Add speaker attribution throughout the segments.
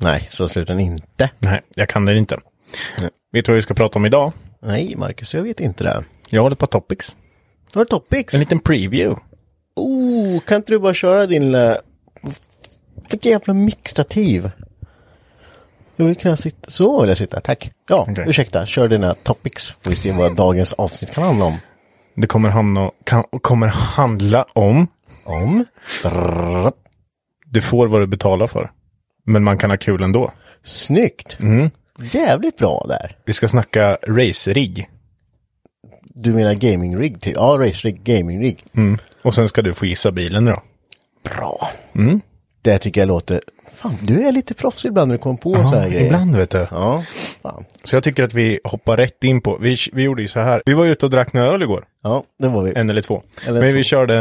Speaker 1: Nej, så slutar den inte.
Speaker 2: Nej, jag kan det inte. Vet du vad vi ska prata om idag?
Speaker 1: Nej, Marcus, jag vet inte det.
Speaker 2: Jag har ett par topics.
Speaker 1: Du har topics.
Speaker 2: En liten preview.
Speaker 1: Oh, kan inte du bara köra din lilla... Vilket jävla mixtativ. Jag vill kunna sitta... Så vill jag sitta, tack. Ja,
Speaker 2: Okej.
Speaker 1: ursäkta. Kör dina topics. Får vi se vad dagens avsnitt kan handla om.
Speaker 2: Det kommer, hamna, kan, kommer handla om
Speaker 1: Om... Brrr.
Speaker 2: du får vad du betalar för. Men man kan ha kul ändå.
Speaker 1: Snyggt. Jävligt bra där.
Speaker 2: Vi ska snacka race-rigg.
Speaker 1: Du menar gaming rig till? Ja, race rig, gaming rig.
Speaker 2: Och sen ska du få gissa bilen då.
Speaker 1: Bra. Det tycker jag låter... Fan, du är lite proffsig ibland när du kommer på så här grejer.
Speaker 2: ibland vet du.
Speaker 1: Ja, fan.
Speaker 2: Så jag tycker att vi hoppar rätt in på, vi, vi gjorde ju så här. Vi var ute och drack några öl igår.
Speaker 1: Ja, det var vi.
Speaker 2: En eller två.
Speaker 1: Eller
Speaker 2: Men
Speaker 1: två.
Speaker 2: vi körde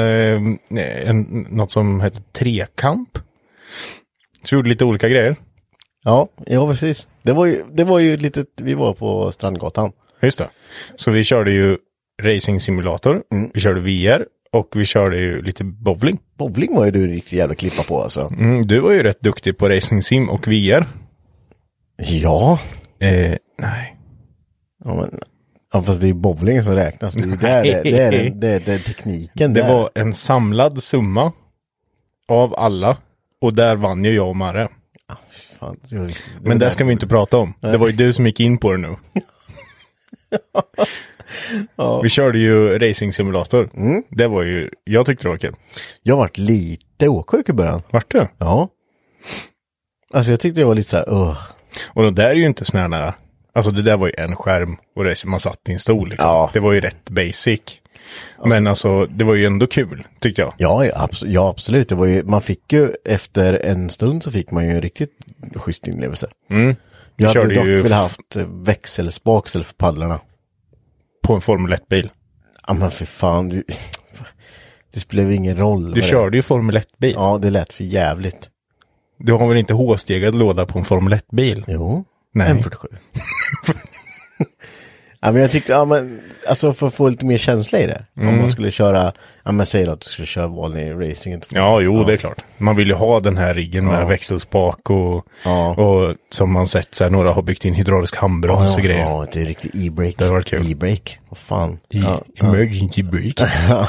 Speaker 2: eh, en, något som heter trekamp. Så vi gjorde lite olika grejer.
Speaker 1: Ja, ja precis. Det var ju, det var ju ett litet, vi var på Strandgatan.
Speaker 2: Just det. Så vi körde ju racing simulator,
Speaker 1: Mm.
Speaker 2: vi körde VR och vi körde ju lite bowling.
Speaker 1: Bowling var ju du en riktig jävla klippa på alltså.
Speaker 2: Mm, du var ju rätt duktig på racing sim och VR.
Speaker 1: Ja.
Speaker 2: Eh, nej.
Speaker 1: Ja, men, ja fast det är ju bowling som räknas. Det är där, det, det, är, det, det, det är tekniken
Speaker 2: Det
Speaker 1: där.
Speaker 2: var en samlad summa av alla. Och där vann ju jag och Marre.
Speaker 1: Fan, jag visste, det
Speaker 2: Men det ska vi inte prata om. Det var ju du som gick in på det nu. Vi körde ju racing simulator.
Speaker 1: Mm.
Speaker 2: Det var ju, jag tyckte det var kul.
Speaker 1: Jag varit lite åksjuk i början.
Speaker 2: Vart du?
Speaker 1: Ja. Alltså jag tyckte det var lite så här, uh.
Speaker 2: Och det där är ju inte sådana här, alltså det där var ju en skärm och det, man satt i en stol liksom.
Speaker 1: Ja.
Speaker 2: Det var ju rätt basic. Men alltså, det var ju ändå kul, tyckte jag.
Speaker 1: Ja, ja, abs- ja, absolut. Det var ju, man fick ju efter en stund så fick man ju en riktigt schysst inlevelse.
Speaker 2: Mm.
Speaker 1: Jag hade dock
Speaker 2: ju
Speaker 1: velat haft eh, växelspaksel för paddlarna.
Speaker 2: På en Formel 1-bil.
Speaker 1: Ja men för fan, du, det spelar väl ingen roll.
Speaker 2: Du körde ju Formel 1-bil.
Speaker 1: Ja, det lät för jävligt.
Speaker 2: Du har väl inte H-stegad låda på en Formel 1-bil?
Speaker 1: Jo,
Speaker 2: Nej.
Speaker 1: M47. ja men jag tyckte, ja men, alltså för att få lite mer känsla i det.
Speaker 2: Mm.
Speaker 1: Om man skulle köra, ja men säg då att du skulle köra vanlig racing.
Speaker 2: Ja, jo, det är klart. Man vill ju ha den här riggen med växelspak och,
Speaker 1: Ja.
Speaker 2: och som man sett så här, några har byggt in hydraulisk handbroms och
Speaker 1: ja,
Speaker 2: grejer.
Speaker 1: Ja, det är riktigt e-break.
Speaker 2: Det varit kul.
Speaker 1: E-break, vad fan.
Speaker 2: I
Speaker 1: Ja, ja.
Speaker 2: emergency brake.
Speaker 1: Ja.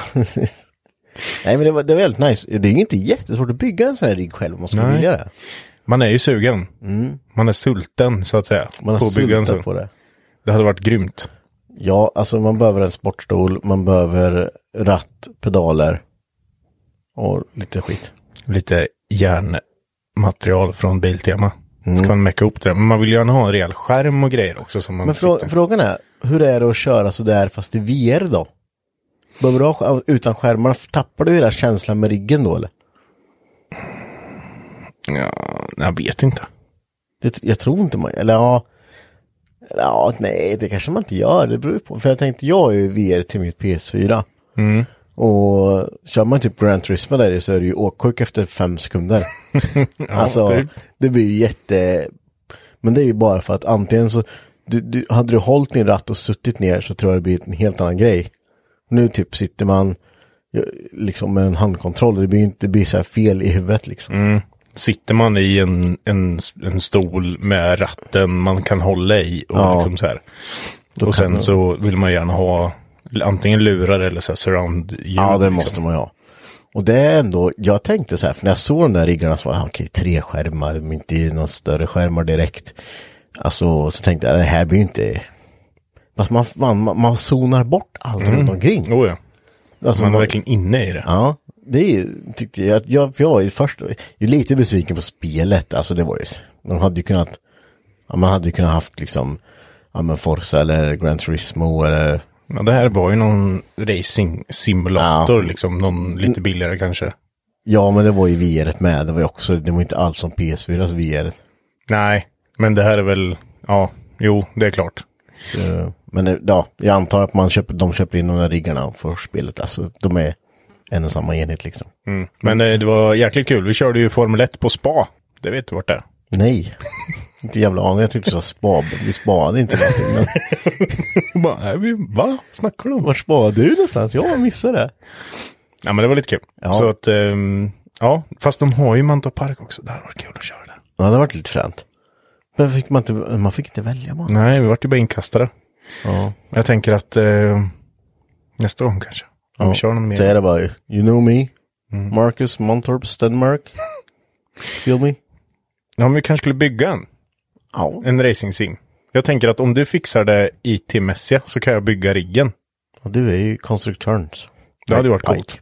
Speaker 1: Nej men det var, det var väldigt nice. Det är ju inte jättesvårt att bygga en sån här rigg själv om man skulle
Speaker 2: Nej.
Speaker 1: vilja det.
Speaker 2: Man är ju sugen. Man är sulten, så att säga.
Speaker 1: Mm. Man har
Speaker 2: på att bygga en
Speaker 1: sultat
Speaker 2: sån.
Speaker 1: på det.
Speaker 2: Det hade varit grymt.
Speaker 1: Ja, alltså man behöver en sportstol, man behöver ratt, pedaler och lite skit.
Speaker 2: Lite järnmaterial från Biltema.
Speaker 1: Mm.
Speaker 2: Ska man mecka ihop det där. Men man vill ju gärna ha en rejäl skärm och grejer också. Som man
Speaker 1: Men frå
Speaker 2: sitter-
Speaker 1: frågan är, hur är det att köra sådär fast i VR då? Behöver du ha utan skärmar, tappar du hela känslan med riggen då eller?
Speaker 2: Ja, jag vet inte.
Speaker 1: Det, jag tror inte man, eller ja. Ja, nej, det kanske man inte gör. Det beror ju på. För jag tänkte, jag har ju VR till mitt PS4. Och kör man typ Grand Turismo där i så är det ju åksjuk efter fem sekunder. alltså,
Speaker 2: typ.
Speaker 1: det blir ju jätte... Men det är ju bara för att antingen så... Du, du, hade du hållit din ratt och suttit ner så tror jag det blir en helt annan grej. Nu typ sitter man ja, liksom med en handkontroll. Det blir inte det blir så här fel i huvudet liksom.
Speaker 2: Sitter man i en, en, en stol med ratten man kan hålla i och
Speaker 1: Ja.
Speaker 2: liksom så här. Och sen
Speaker 1: man-
Speaker 2: så vill man gärna ha antingen lurar eller så här surround ljud.
Speaker 1: Ja, det
Speaker 2: liksom.
Speaker 1: måste man ju ha. Och det är ändå, jag tänkte så här, för när jag såg de där riggarna så var det, okej, tre skärmar, är inte några större skärmar direkt. Alltså, så tänkte jag, det här blir ju inte... Fast man, man, man, zonar bort allt runt omkring.
Speaker 2: Oh, ja.
Speaker 1: Alltså,
Speaker 2: Man är
Speaker 1: man-
Speaker 2: verkligen inne i det.
Speaker 1: Ja, det är, tyckte jag, jag, för jag var ju först, jag är lite besviken på spelet, alltså det var ju, de hade ju kunnat, ja, man hade ju kunnat haft liksom, ja men Forza eller Gran Turismo eller,
Speaker 2: Ja, det här var ju någon racing simulator
Speaker 1: Ja.
Speaker 2: liksom. Någon lite billigare kanske.
Speaker 1: ja men det var ju VR med, det var ju också, det var inte alls som PS4s VR.
Speaker 2: Nej, men det här är väl, ja, jo, det är klart.
Speaker 1: Så, men det, ja, jag antar att man köper, de köper in de där riggarna för spelet, alltså de är en och samma enhet liksom.
Speaker 2: Mm. Men eh, det var jäkligt kul. Vi körde ju Formel 1 på spa. Det vet du vart det är.
Speaker 1: Nej, inte jävla aning, jag tyckte sa spa, vi spade inte någonting, men
Speaker 2: Bara, nej, vi, va? Snackar du om?
Speaker 1: vart spade du någonstans? Jag missade det.
Speaker 2: Ja, men det var lite kul.
Speaker 1: Ja.
Speaker 2: Så att, ehm, ja, fast de har ju Mantorp Park också. Det hade varit kul att köra där.
Speaker 1: Ja, det har varit lite fränt. Men fick man, inte, man fick inte välja bara.
Speaker 2: Nej, vi vart ju bara inkastade.
Speaker 1: Ja.
Speaker 2: Jag tänker att eh, nästa gång kanske. Om vi kör någon mer.
Speaker 1: Säg det bara. You know me. Marcus Montorp Stenmark. Feel me?
Speaker 2: Ja, men vi kanske skulle bygga en.
Speaker 1: Ja.
Speaker 2: En racing sim. Jag tänker att om du fixar det IT-mässiga så kan jag bygga riggen.
Speaker 1: Och du är ju konstruktören.
Speaker 2: Det hade ju varit
Speaker 1: Pike.
Speaker 2: coolt.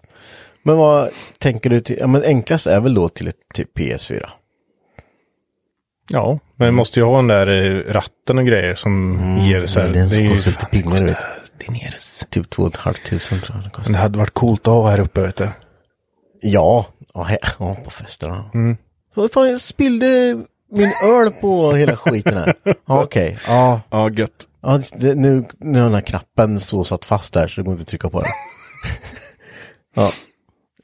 Speaker 1: Men vad tänker du till? Ja, men enklast är väl då till ett typ PS4.
Speaker 2: Ja, men måste ju ha den där eh, ratten och grejer som ger så här.
Speaker 1: Mm, den som
Speaker 2: det är ju-
Speaker 1: lite
Speaker 2: det kostar
Speaker 1: vet
Speaker 2: dineres.
Speaker 1: Typ två och ett halvt tusen tror jag det
Speaker 2: Men
Speaker 1: kostar.
Speaker 2: det hade varit coolt att ha här uppe, vet du.
Speaker 1: Ja. Ja, he- ja på festerna.
Speaker 2: Mm.
Speaker 1: Så fan, jag spillde min öl på hela skiten här. Ja, Okej. Ja.
Speaker 2: Ja, gött.
Speaker 1: Ja, det, nu, nu har den här knappen så satt fast där så det går inte att trycka på den. ja.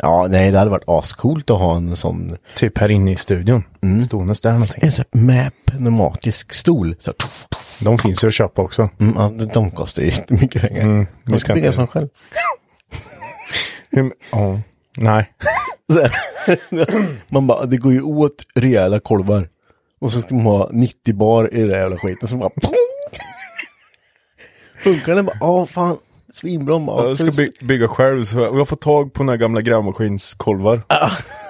Speaker 1: Ja, nej det hade varit ascoolt att ha en sån,
Speaker 2: Typ här inne i studion.
Speaker 1: Mm.
Speaker 2: Ståendes där någonting.
Speaker 1: en sån här med pneumatisk stol. Så,
Speaker 2: De finns ju att köpa också.
Speaker 1: mm, ja, de- kostar ju jättemycket pengar.
Speaker 2: Mm,
Speaker 1: Man
Speaker 2: ska
Speaker 1: bygga en sån själv.
Speaker 2: Ja. Nej.
Speaker 1: Här. man bara, det går ju åt rejäla kolvar. Och så ska man ha 90 bar i den där jävla skiten. Så bara, Funkar den bara, ja fan, svinbra. bara,
Speaker 2: Jag ska by- bygga själv så jag får tag på några gamla grävmaskinskolvar.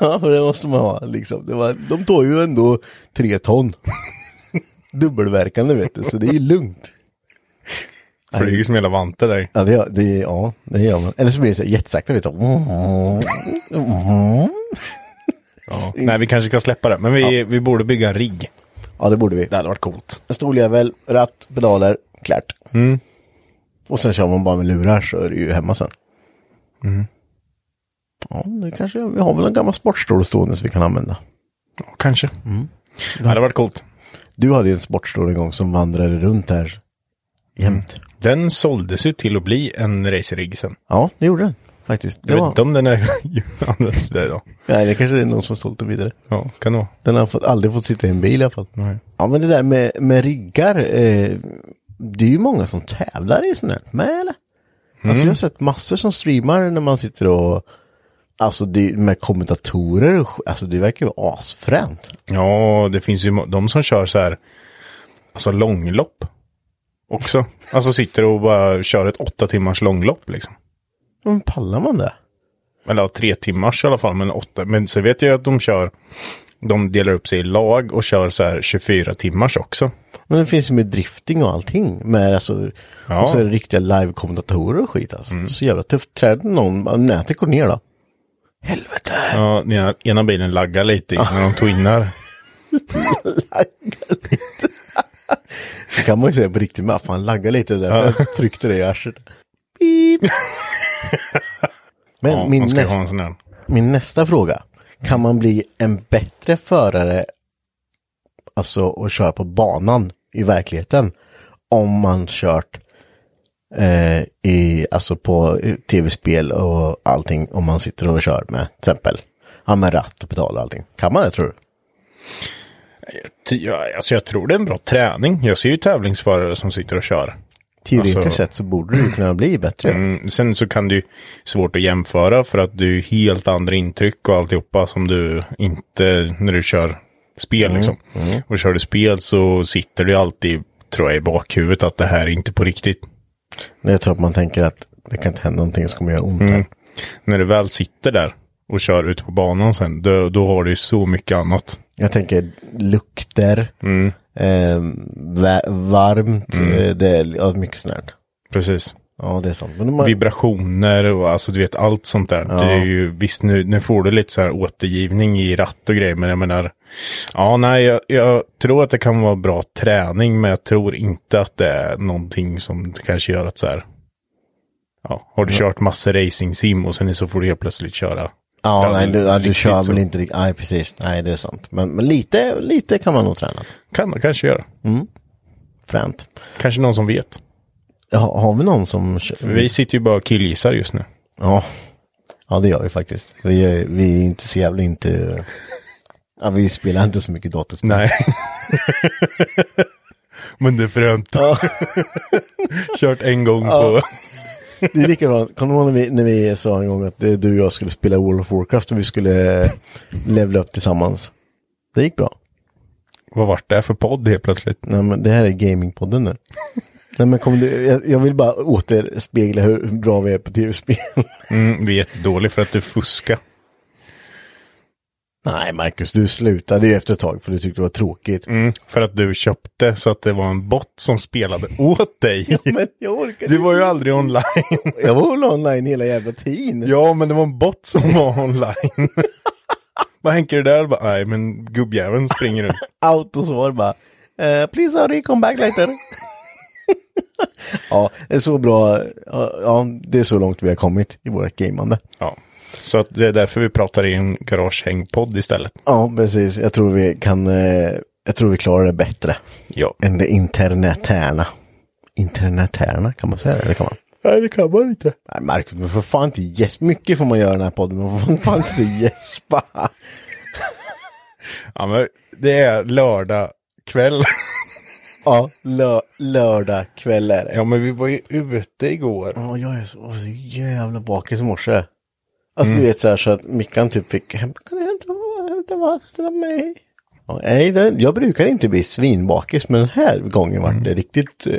Speaker 1: Ja, det måste man ha liksom. Det var, de tar ju ändå tre ton. Dubbelverkande vet du, så det är ju lugnt.
Speaker 2: Flyger som hela vantar där.
Speaker 1: Ja, det, det, ja, det gör man. Eller så blir det så jättesakta, vet du.
Speaker 2: Ja. Nej, vi kanske ska släppa det. Men vi, vi borde bygga en rigg.
Speaker 1: Ja, det borde vi.
Speaker 2: Det hade varit coolt.
Speaker 1: En stoljävel, ratt, pedaler, klart.
Speaker 2: Mm.
Speaker 1: Och sen kör man bara med lurar så är det ju hemma sen. Ja, det kanske, vi har väl en gammal sportstol stående som vi kan använda.
Speaker 2: Ja, kanske.
Speaker 1: Mm.
Speaker 2: Det hade varit coolt.
Speaker 1: Du hade ju en sportstol en gång som vandrade runt här jämt.
Speaker 2: Den såldes ju till att bli en racerigg sen.
Speaker 1: Ja, det gjorde den faktiskt. Det
Speaker 2: Jag vet
Speaker 1: var,
Speaker 2: inte om den är används där då.
Speaker 1: nej, det kanske är någon som sålt den vidare.
Speaker 2: Ja, kan det vara.
Speaker 1: Den har fått, aldrig fått sitta i en bil i alla fall.
Speaker 2: Nej.
Speaker 1: Ja, men det där med, med riggar. Eh, det är ju många som tävlar i sånt här med eller? Alltså jag har sett massor som streamar när man sitter och Alltså det, med kommentatorer, och alltså det verkar ju asfränt.
Speaker 2: Ja, det finns ju de som kör så här, alltså långlopp också. Alltså sitter och bara kör ett åtta timmars långlopp liksom.
Speaker 1: Men pallar man det?
Speaker 2: Eller ja, tre timmars i alla fall, men åtta. Men så vet jag att de kör, de delar upp sig i lag och kör så här 24 timmars också.
Speaker 1: Men det finns ju med drifting och allting. Med alltså,
Speaker 2: Ja.
Speaker 1: Och så är det riktiga live-kommentatorer och skit alltså. Så jävla tufft. Träder någon, nätet går ner då. Helvete!
Speaker 2: Ja, ena, ena bilen laggar lite när de twinnar.
Speaker 1: Det kan man ju säga på riktigt med. Fan, lagga lite där. För jag tryckte det i arslet. Men
Speaker 2: Ja,
Speaker 1: min, nästa, min nästa fråga. Kan man bli en bättre förare, alltså och köra på banan i verkligheten, om man kört eh, i, alltså på tv-spel och allting, om man sitter och kör med, till exempel, ja, med ratt och pedal och allting. Kan man det tror du?
Speaker 2: Jag, alltså jag tror det är en bra träning. Jag ser ju tävlingsförare som sitter och kör.
Speaker 1: Teoretiskt
Speaker 2: Alltså-
Speaker 1: sett så borde du kunna bli bättre.
Speaker 2: Mm, sen så kan det ju svårt att jämföra för att du är helt andra intryck och alltihopa som du inte när du kör spel liksom. Och kör du spel så sitter det ju alltid, tror jag, i bakhuvudet att det här är inte på riktigt.
Speaker 1: Jag tror att man tänker att det kan inte hända någonting som kommer göra ont här.
Speaker 2: När du väl sitter där och kör ute på banan sen, då, då har du ju så mycket annat.
Speaker 1: Jag tänker lukter, eh, va- varmt, eh, det är ja, mycket sånt här.
Speaker 2: Precis.
Speaker 1: Ja, det är. Men man,
Speaker 2: Vibrationer och alltså du vet allt sånt där. Det är ju, visst nu, nu får du lite så här återgivning i ratt och grejer, men jag menar, ja nej, jag, jag tror att det kan vara bra träning, men jag tror inte att det är någonting som kanske gör att så här, ja, har du kört massor racing sim och sen så får du helt plötsligt köra.
Speaker 1: Ja, nej, du, ja, du kör väl inte riktigt. Nej, precis. Nej, det är sant. Men, men lite, lite kan man nog träna.
Speaker 2: Kan man kanske göra.
Speaker 1: Fränt.
Speaker 2: Kanske någon som vet.
Speaker 1: Ja, har vi någon som... kör-
Speaker 2: För vi sitter ju bara och killgissar just nu.
Speaker 1: Ja. ja, det gör vi faktiskt. Vi är, vi är inte så jävla inte... Ja, vi spelar inte så mycket datorspel.
Speaker 2: Nej. men det är fränt.
Speaker 1: Ja.
Speaker 2: Kört en gång på...
Speaker 1: Det är likadant. Kommer du ihåg när vi, när vi sa en gång att du och jag skulle spela World of Warcraft och vi skulle levla upp tillsammans? Det gick bra.
Speaker 2: Vad vart det för podd helt plötsligt?
Speaker 1: Nej men det här är gamingpodden nu. Nej men kom du, jag, jag vill bara återspegla hur bra vi är på tv-spel.
Speaker 2: Mm, vi är jättedåliga för att du fuskar.
Speaker 1: Nej Marcus, du slutade ju efter ett tag för du tyckte det var tråkigt.
Speaker 2: Mm, för att du köpte så att det var en bot som spelade åt dig.
Speaker 1: Men jag orkar
Speaker 2: Du var ju aldrig online.
Speaker 1: Jag var väl online hela jävla tiden.
Speaker 2: ja, men det var en bot som var online. Vad Henke det där? Bara, Nej, men gubbjäveln springer runt.
Speaker 1: Autosvar bara. Uh, please hurry, come back later. ja, det är så bra. Ja, ja, det är så långt vi har kommit i vårt gamande.
Speaker 2: Ja. Så att det är därför vi pratar i en garagehängpodd istället.
Speaker 1: Ja, precis. Jag tror vi kan, eh, jag tror vi klarar det bättre
Speaker 2: Ja.
Speaker 1: än det internetära. Internetära, kan man säga det? Eller kan man?
Speaker 2: Nej, det kan man inte.
Speaker 1: Nej, Marcus, men för fan inte gäspa. Mycket får man göra i den här podden, men för fan inte gäspa.
Speaker 2: Ja, men det är lördag kväll.
Speaker 1: ja, lö lördag kväll är det.
Speaker 2: ja, men vi var ju ute igår.
Speaker 1: Ja, jag är så, så jävla bakis i morse. Alltså du vet så här så att Mickan typ fick, "Häm- kan du hämta, hämta vatten av mig? Ja, nej, det, jag brukar inte bli svinbakis, men den här gången var det riktigt, eh,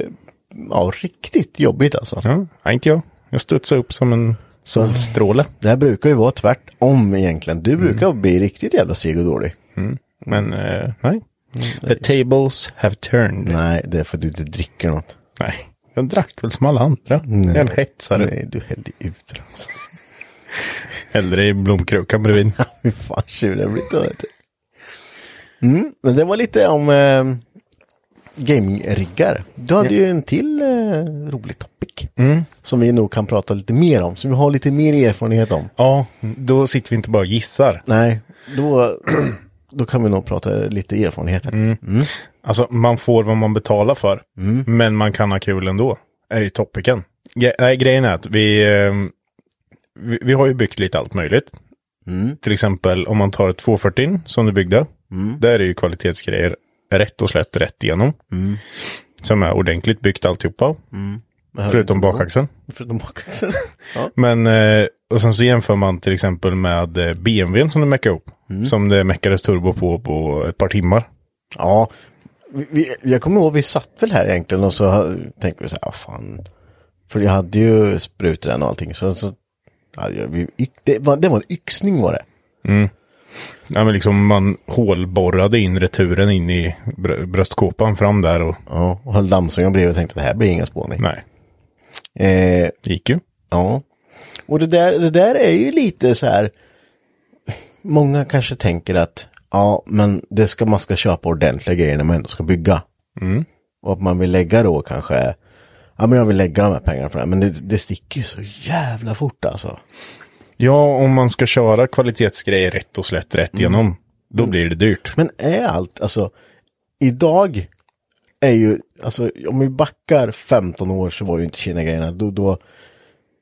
Speaker 1: ja, riktigt jobbigt alltså.
Speaker 2: Ja, nej, inte jag. Jag studsade upp som en solstråle.
Speaker 1: Det här brukar ju vara tvärtom egentligen. Du brukar bli riktigt jävla seg och dålig.
Speaker 2: Men eh, nej. The tables have turned.
Speaker 1: Nej, det är för att du inte dricker något.
Speaker 2: Nej, jag drack väl som alla andra. Jag är en hetsare.
Speaker 1: Nej, du hällde ut det. Alltså.
Speaker 2: Hellre i blomkrukan bredvid.
Speaker 1: Fy fan tjuren jag blir död. Mm, men det var lite om eh, gaming-riggar. Du hade ju en till eh, rolig topic. Som vi nog kan prata lite mer om. Som vi har lite mer erfarenhet om.
Speaker 2: Ja, då sitter vi inte bara och gissar.
Speaker 1: Nej, då, då kan vi nog prata lite erfarenheter.
Speaker 2: Alltså, man får vad man betalar för. Men man kan ha kul ändå. Är ju topicen. Ge- nej, grejen är att vi, eh, vi, vi har ju byggt lite allt möjligt. Till exempel om man tar ett 240 som du byggde. Där är ju kvalitetsgrejer rätt och slätt rätt igenom. Som är ordentligt byggt alltihopa. Förutom bakaxeln.
Speaker 1: Förutom bakaxeln. ja.
Speaker 2: Men, eh, och sen så jämför man till exempel med eh, BMWn som du meckade ihop. Som det meckades turbo på på ett par timmar.
Speaker 1: ja. Vi, vi, jag kommer ihåg, vi satt väl här egentligen och så tänkte vi så här, ah, fan. För jag hade ju sprutor och allting. Så, så det, var, det var en yxning var det.
Speaker 2: Ja, men liksom man hålborrade in returen in i br- bröstkåpan fram där och
Speaker 1: Ja, och höll dammsugaren bredvid och tänkte det här blir inga spåning.
Speaker 2: nej,
Speaker 1: Eh,
Speaker 2: gick ju.
Speaker 1: ja. Och det där, det där är ju lite så här. Många kanske tänker att ja, men det ska, man ska köpa ordentliga grejer när man ändå ska bygga. Och att man vill lägga då kanske ja men jag vill lägga de här pengarna på det här. Men det, det sticker ju så jävla fort alltså.
Speaker 2: Ja, om man ska köra kvalitetsgrejer rätt och slätt rätt igenom, då blir det dyrt.
Speaker 1: Men är allt, alltså idag är ju, alltså om vi backar 15 år så var ju inte Kina-grejerna, då, då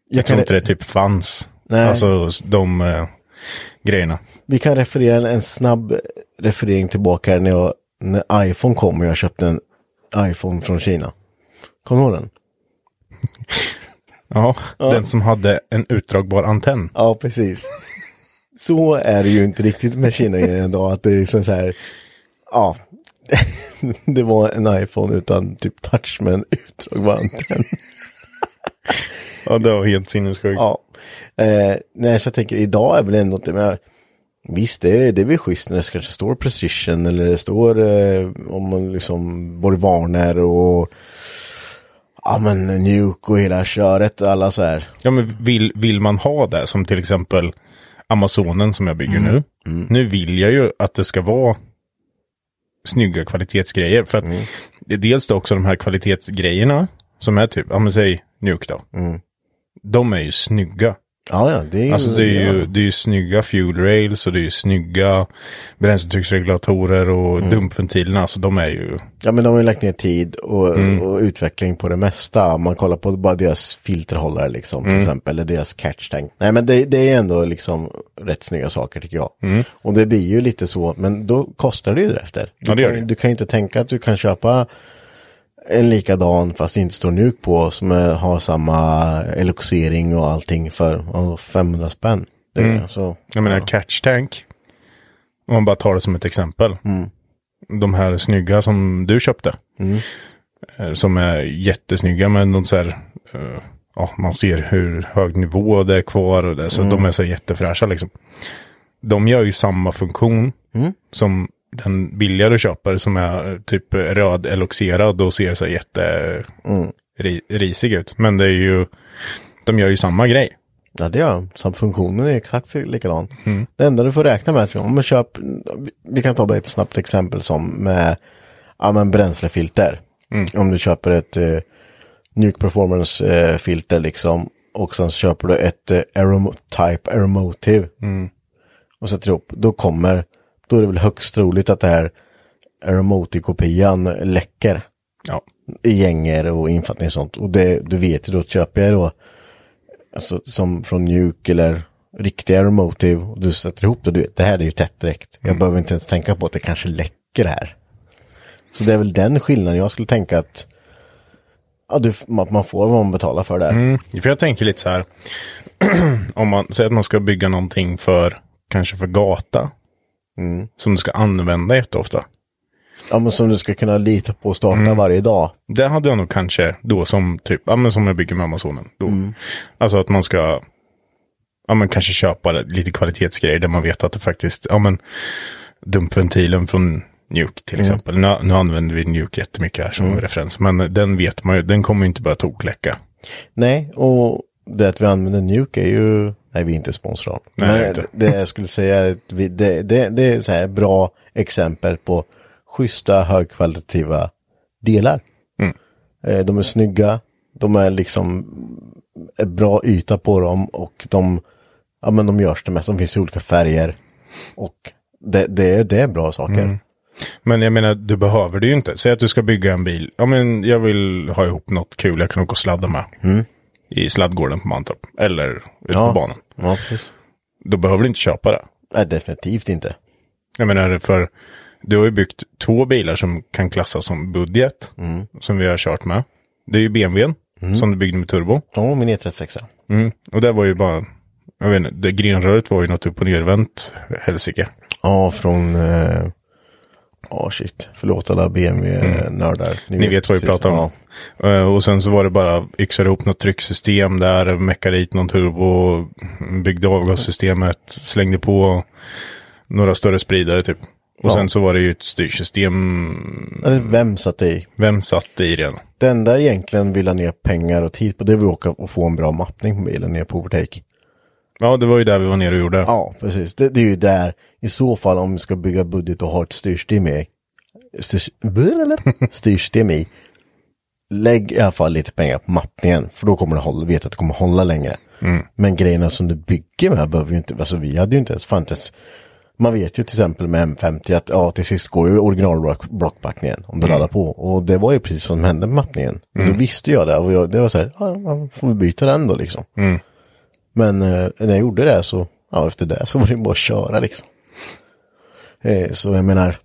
Speaker 2: Jag tror inte det typ fanns.
Speaker 1: Nej.
Speaker 2: Alltså de eh, grejerna.
Speaker 1: Vi kan referera en snabb referering tillbaka när, jag, när iPhone kom och jag köpte en iPhone från Kina. Kommer du ihåg den?
Speaker 2: Ja, den som hade en utdragbar antenn.
Speaker 1: Ja, precis. Så är det ju inte riktigt med Kina idag, att det är liksom så här, ja, det var en iPhone utan typ touch med en utdragbar antenn.
Speaker 2: Ja, det var helt sinnessjukt.
Speaker 1: Ja. Eh, nej, så jag tänker idag är väl ändå inte med. Visst, det, är- det är väl schysst när det kanske står precision eller det står eh, om man liksom både varnar och ja men nuke och hela köret, alla så här.
Speaker 2: Ja, men vill, vill man ha det som till exempel Amazonen som jag bygger nu. Nu vill jag ju att det ska vara snygga kvalitetsgrejer. För att det är dels då också de här kvalitetsgrejerna som är typ, ja men säg Nuke då. De är ju snygga.
Speaker 1: Ja, ja, det är ju.
Speaker 2: Alltså det är
Speaker 1: ja.
Speaker 2: ju, det är ju snygga fuel rails och det är ju snygga bränsletrycksregulatorer och dumpventilerna. Alltså de är ju,
Speaker 1: Ja, men de har ju lagt ner tid och, och utveckling på det mesta. Om man kollar på bara deras filterhållare liksom, till exempel, eller deras catch tank. Nej, men det, det är ändå liksom rätt snygga saker tycker jag. Och det blir ju lite så, men då kostar det ju därefter. Du,
Speaker 2: Ja, det gör
Speaker 1: kan,
Speaker 2: det.
Speaker 1: du kan ju inte tänka att du kan köpa en likadan fast det inte står nuk på som är, har samma eloxering och allting för ja, 500 spänn. Det, är så,
Speaker 2: jag menar catch tank. Om man bara tar det som ett exempel. De här snygga som du köpte. Eh, Som är jättesnygga men de så här, eh, ja man ser hur hög nivå det är kvar och det. Så de är så jättefräscha liksom. De gör ju samma funktion som den billigare köper som är typ röd eloxerad och ser så jätte ri, risig ut. Men det är ju, de gör ju samma grej.
Speaker 1: Ja, det gör Som funktionen är exakt likadan. Det enda du får räkna med, om man köper, vi kan ta bara ett snabbt exempel som med ja, men bränslefilter. Om du köper ett eh, Nuke Performance eh, filter liksom och sen köper du ett eh, Aerom Type Aeromotive och sätter ihop, då kommer, då är det väl högst troligt att det här Aeromotive-kopian läcker
Speaker 2: Ja.
Speaker 1: i gänger och infattning och sånt. Och det, du vet ju då, köper jag då, alltså som från Nuke eller riktiga Aeromotive, och du sätter ihop det, du vet, det här är ju tätt direkt. Jag behöver inte ens tänka på att det kanske läcker här. Så det är väl den skillnaden jag skulle tänka att, ja, du, man får vad man betalar för där.
Speaker 2: Mm, för jag tänker lite så här. om man säger att man ska bygga någonting för, kanske för gata. Som du ska använda jätteofta.
Speaker 1: Ja, men som du ska kunna lita på att starta varje dag.
Speaker 2: Det hade jag nog kanske då som typ, ja men som jag bygger med Amazonen. Då. Alltså att man ska, ja men kanske köpa lite kvalitetsgrejer där man vet att det faktiskt, ja men dumpventilen från Nuke till exempel. Nu, nu använder vi Nuke jättemycket här som referens. Men den vet man ju, den kommer ju inte börja tokläcka.
Speaker 1: Nej, och det att vi använder Nuke är ju, nej vi är inte sponsrade.
Speaker 2: Nej,
Speaker 1: Men
Speaker 2: inte.
Speaker 1: det jag skulle säga, vi, det, det, det är så här bra exempel på schyssta högkvalitativa delar.
Speaker 2: Mm.
Speaker 1: Eh, De är snygga, de är liksom bra yta på dem och de, ja men de görs det mest, de finns i olika färger. Och det, det, är- det är bra saker.
Speaker 2: Mm. Men jag menar, du behöver det ju inte. Säg att du ska bygga en bil. Ja, men jag vill ha ihop något kul jag kan åka och sladda med. I sladdgården på Mantorp. Eller ute
Speaker 1: Ja.
Speaker 2: på banan.
Speaker 1: Ja, precis.
Speaker 2: Då behöver du inte köpa det.
Speaker 1: Nej, definitivt inte.
Speaker 2: Jag menar, för du har ju byggt två bilar som kan klassas som budget. Som vi har kört med. Det är ju BMWn. Som du byggde med turbo.
Speaker 1: Ja, min E36.
Speaker 2: Mm. Och det var ju bara, jag vet inte, det grenröret var ju något upp och nervänt helsike.
Speaker 1: Ja, från... eh, Ja, shit. Förlåt alla BMW-nördar.
Speaker 2: Mm. Ni vet vad vi pratar om.
Speaker 1: Ja.
Speaker 2: Eh, Och sen så var det bara yxade ihop något trycksystem där, meckade dit någon turbo, byggde avgassystemet, slängde på några större spridare typ. Och
Speaker 1: Ja.
Speaker 2: sen så var det ju ett styrsystem.
Speaker 1: Vem satt i?
Speaker 2: Vem satt i den?
Speaker 1: Det enda egentligen vill ha ner pengar och tid på det är att åka och få en bra mappning på bilen ner på overtake.
Speaker 2: Ja, det var ju där vi var nere och gjorde.
Speaker 1: Ja, precis. Det, det är ju där, i så fall om vi ska bygga budget och ha ett styrsystem i. Styrs, styrsystem i. lägg i alla fall lite pengar på mappningen. För då kommer det hålla, vet att det kommer hålla längre. Men grejerna som du bygger med behöver ju inte, alltså vi hade ju inte ens, fan ens, man vet ju till exempel med M50 att ja, till sist går ju originalblockbackningen om du laddar på. Och det var ju precis som hände med mappningen. Och då visste jag det och jag, det var så här, ja, får vi byta den då liksom. Men eh, när jag gjorde det så, ja efter det så var det bara att köra liksom. Eh, så jag menar,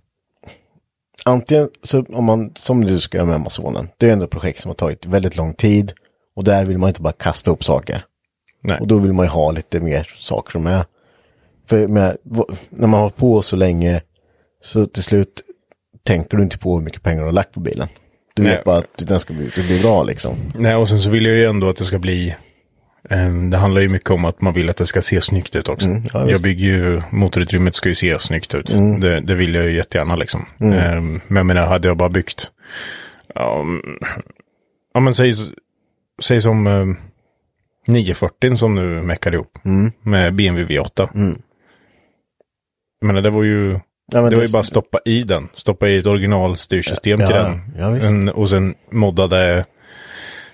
Speaker 1: antingen så om man, som du ska göra med Amazonen, det är ändå ett projekt som har tagit väldigt lång tid. Och där vill man inte bara kasta upp saker.
Speaker 2: Nej.
Speaker 1: Och då vill man ju ha lite mer saker som är. För med, när man har hållit på så länge så till slut tänker du inte på hur mycket pengar du har lagt på bilen. Du
Speaker 2: Nej.
Speaker 1: vet bara att den ska bli, det blir bra liksom.
Speaker 2: Nej, och sen så vill jag ju ändå att det ska bli... eh, det handlar ju mycket om att man vill att det ska se snyggt ut också.
Speaker 1: Mm, ja,
Speaker 2: jag bygger ju, motorutrymmet ska ju se snyggt ut.
Speaker 1: Mm.
Speaker 2: Det, det vill jag ju jättegärna liksom. Eh, men jag menar, hade jag bara byggt... Ja, mm, ja men säg, säg som eh, 940 som nu meckade ihop.
Speaker 1: Mm.
Speaker 2: Med BMW V8. Jag menar, det var ju...
Speaker 1: Ja, men
Speaker 2: det var ju bara stoppa i den. Stoppa i ett originalstyrsystem till
Speaker 1: Ja,
Speaker 2: den.
Speaker 1: ja,
Speaker 2: en, och sen moddade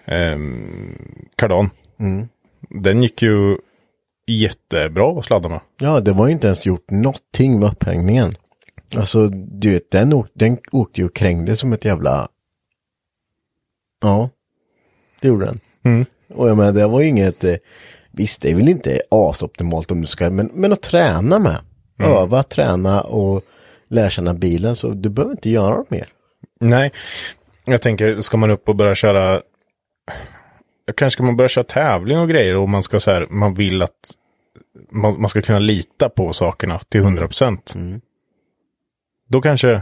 Speaker 2: um, kardan.
Speaker 1: Mm.
Speaker 2: Den gick ju jättebra att sladda med.
Speaker 1: Ja, det var ju inte ens gjort någonting med upphängningen. Alltså, du vet, den, åk, den åkte ju och krängde som ett jävla... Ja, det gjorde den.
Speaker 2: Mm.
Speaker 1: Och jag menar, det var ju inget... eh, Visst, det är väl inte asoptimalt om du ska, men, men att träna med. Öva, träna och lära känna bilen, så du behöver inte göra något mer.
Speaker 2: Nej, jag tänker, ska man upp och börja köra... Kanske ska man börja köra tävling och grejer och man ska så här, man vill att man, man ska kunna lita på sakerna till 100 procent. Då kanske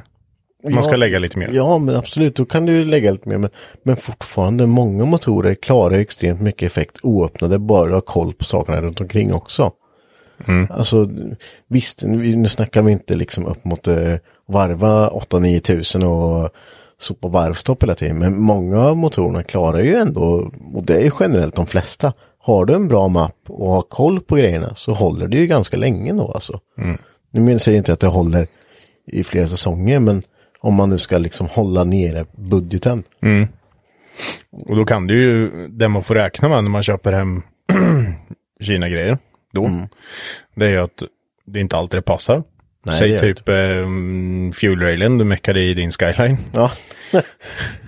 Speaker 2: man ska
Speaker 1: Ja,
Speaker 2: lägga lite mer.
Speaker 1: Ja, men absolut, då kan du lägga lite mer. Men, men fortfarande, många motorer klarar extremt mycket effekt oöppnade, bara du har koll på sakerna runt omkring också. Alltså, visst, nu, nu snackar vi inte liksom upp mot eh, varva 8-9 tusen och sopa varvstopp hela tiden. Men många av motorerna klarar ju ändå, och det är generellt de flesta, har du en bra mapp och har koll på grejerna så håller det ju ganska länge då alltså. Nu menar jag inte att det håller i flera säsonger, men om man nu ska liksom hålla nere budgeten.
Speaker 2: Och då kan det ju, det man får räkna med när man köper hem Kina-grejer, då,
Speaker 1: Mm.
Speaker 2: det är ju att det inte alltid det passar.
Speaker 1: Nej,
Speaker 2: Säg typ eh, fuel-railen du meckade i din skyline.
Speaker 1: Ja,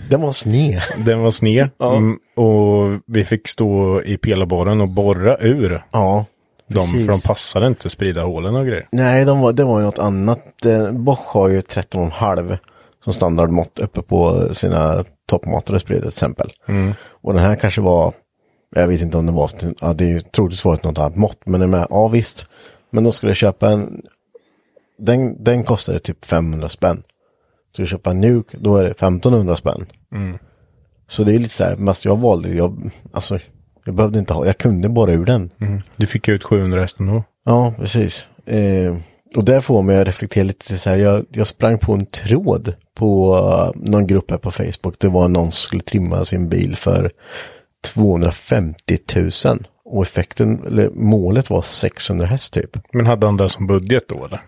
Speaker 1: den var sned.
Speaker 2: Den var sned. Mm, och vi fick stå i pelarborren och borra ur
Speaker 1: Ja, precis.
Speaker 2: för de passade inte sprida hålen och grejer.
Speaker 1: Nej, de var, det var ju något annat. Eh, Bosch har ju 13,5 som standardmått uppe på sina toppmatare sprider till exempel. Och den här kanske var, jag vet inte om det var, ja, det är ju troligtvis varit något annat mått, men det är med, ja visst. Men då skulle jag köpa en, den, den kostade typ 500 spänn. Så jag köpa en Nuke, då är det 1500 spänn. Så det är lite så här, men jag valde, jag, alltså, jag behövde inte ha, jag kunde bara ur den.
Speaker 2: Du fick ut 700 hästen då.
Speaker 1: Ja, precis. Eh, och där får mig att reflektera lite så här. Jag, jag sprang på en tråd på eh, någon grupp här på Facebook. Det var någon som skulle trimma sin bil för 250 000. Och effekten, eller målet var 600 häst typ.
Speaker 2: Men hade han det som budget då eller?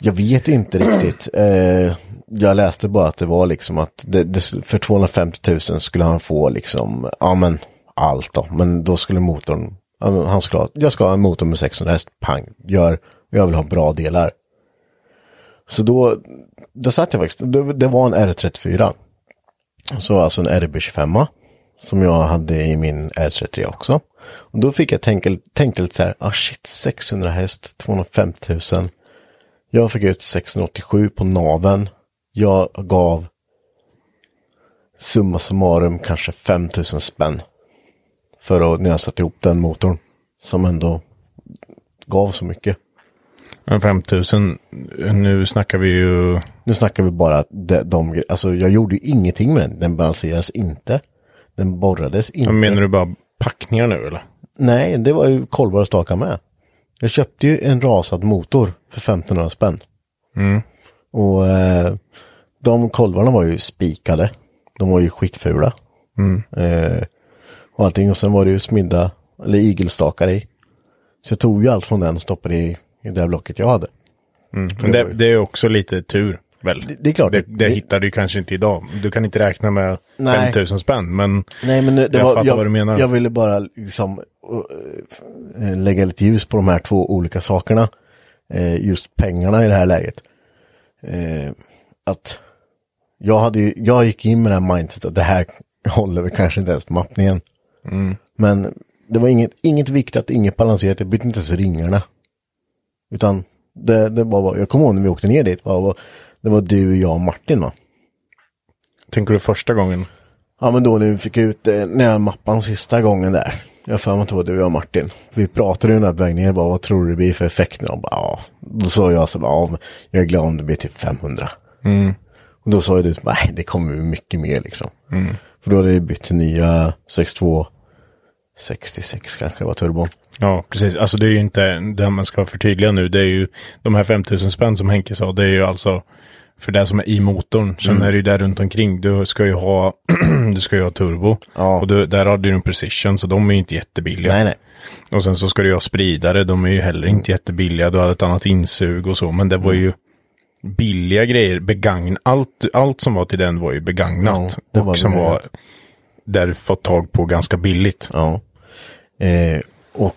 Speaker 1: Jag vet inte riktigt. Eh, jag läste bara att det var liksom att det, det, för 250 000 skulle han få liksom, ja men allt då. Men då skulle motorn, han skulle ha, jag ska ha en motor med 600 häst, pang, gör, jag vill ha bra delar. Så då, då satt jag faktiskt, det, det var en R34. Så alltså en RB25 som jag hade i min R33 också. Och då fick jag tänka, tänka lite så här, ah shit, 600 häst, 250 000. Jag fick ut 687 på naven. Jag gav summa summarum kanske 5000 spänn. För att när jag satte ihop den motorn. Som ändå gav så mycket.
Speaker 2: Men 5000, nu snackar vi ju...
Speaker 1: Nu snackar vi bara de, de alltså jag gjorde ju ingenting med den. Den balanserades inte. Den borrades inte.
Speaker 2: Menar du bara packningar nu eller?
Speaker 1: Nej, det var ju kolvar och stakar med. Jag köpte ju en rasad motor för 1500 spänn. Och eh, de kolvarna var ju spikade. De var ju skitfula. Eh, och allting. Och sen var det ju smidda, eller igelstakar i. Så jag tog ju allt från den och stoppade i, i det blocket jag hade.
Speaker 2: Men det, det är också lite tur. Väl?
Speaker 1: Det- det är klart.
Speaker 2: Det, det hittar du kanske inte idag. Du kan inte räkna med
Speaker 1: Nej.
Speaker 2: 5000 spänn, men
Speaker 1: Nej, men det
Speaker 2: Jag
Speaker 1: var,
Speaker 2: fattar
Speaker 1: jag,
Speaker 2: vad du menar.
Speaker 1: Jag ville bara liksom uh, lägga lite ljus på de här två olika sakerna. Eh, just pengarna i det här läget. Eh, att jag hade ju, jag gick in med det här mindset att det här håller vi kanske inte ens på mappningen.
Speaker 2: Mm.
Speaker 1: Men det var inget, inget viktigt, inget balanserat, jag bytte inte ens ringarna. Utan det, det var, bara- jag kommer ihåg när vi åkte ner dit, det var, det var du, jag och Martin va?
Speaker 2: tänker du första gången?
Speaker 1: Ja men då när vi fick ut, eh, när jag mappade sista gången där. Jag har att det var du och jag Martin. Vi pratade ju den där på väg ner, bara vad tror du det blir för effekt? Och bara, ja. Då sa jag så bara, ja, jag är glad om det blir typ 500. Och då sa ju du, nej det kommer bli mycket mer liksom. För då hade vi bytt till nya 62, 66 kanske var turbon.
Speaker 2: Ja, precis. Alltså det är ju inte det man ska förtydliga nu. Det är ju de här 5000 spänn som Henke sa. Det är ju alltså för det som är i motorn. Sen
Speaker 1: Mm.
Speaker 2: är det ju där runt omkring. Du ska ju ha, du ska ju ha turbo.
Speaker 1: Ja.
Speaker 2: Och du, där har du en precision, så de är ju inte jättebilliga.
Speaker 1: Nej nej.
Speaker 2: Och sen så ska du ju ha spridare. De är ju heller inte jättebilliga. Du hade ett annat insug och så. Men det var ju billiga grejer. Begagn, allt, allt som var till den var ju begagnat.
Speaker 1: Ja, det var
Speaker 2: och som var där du fått tag på ganska billigt.
Speaker 1: Ja. Eh, och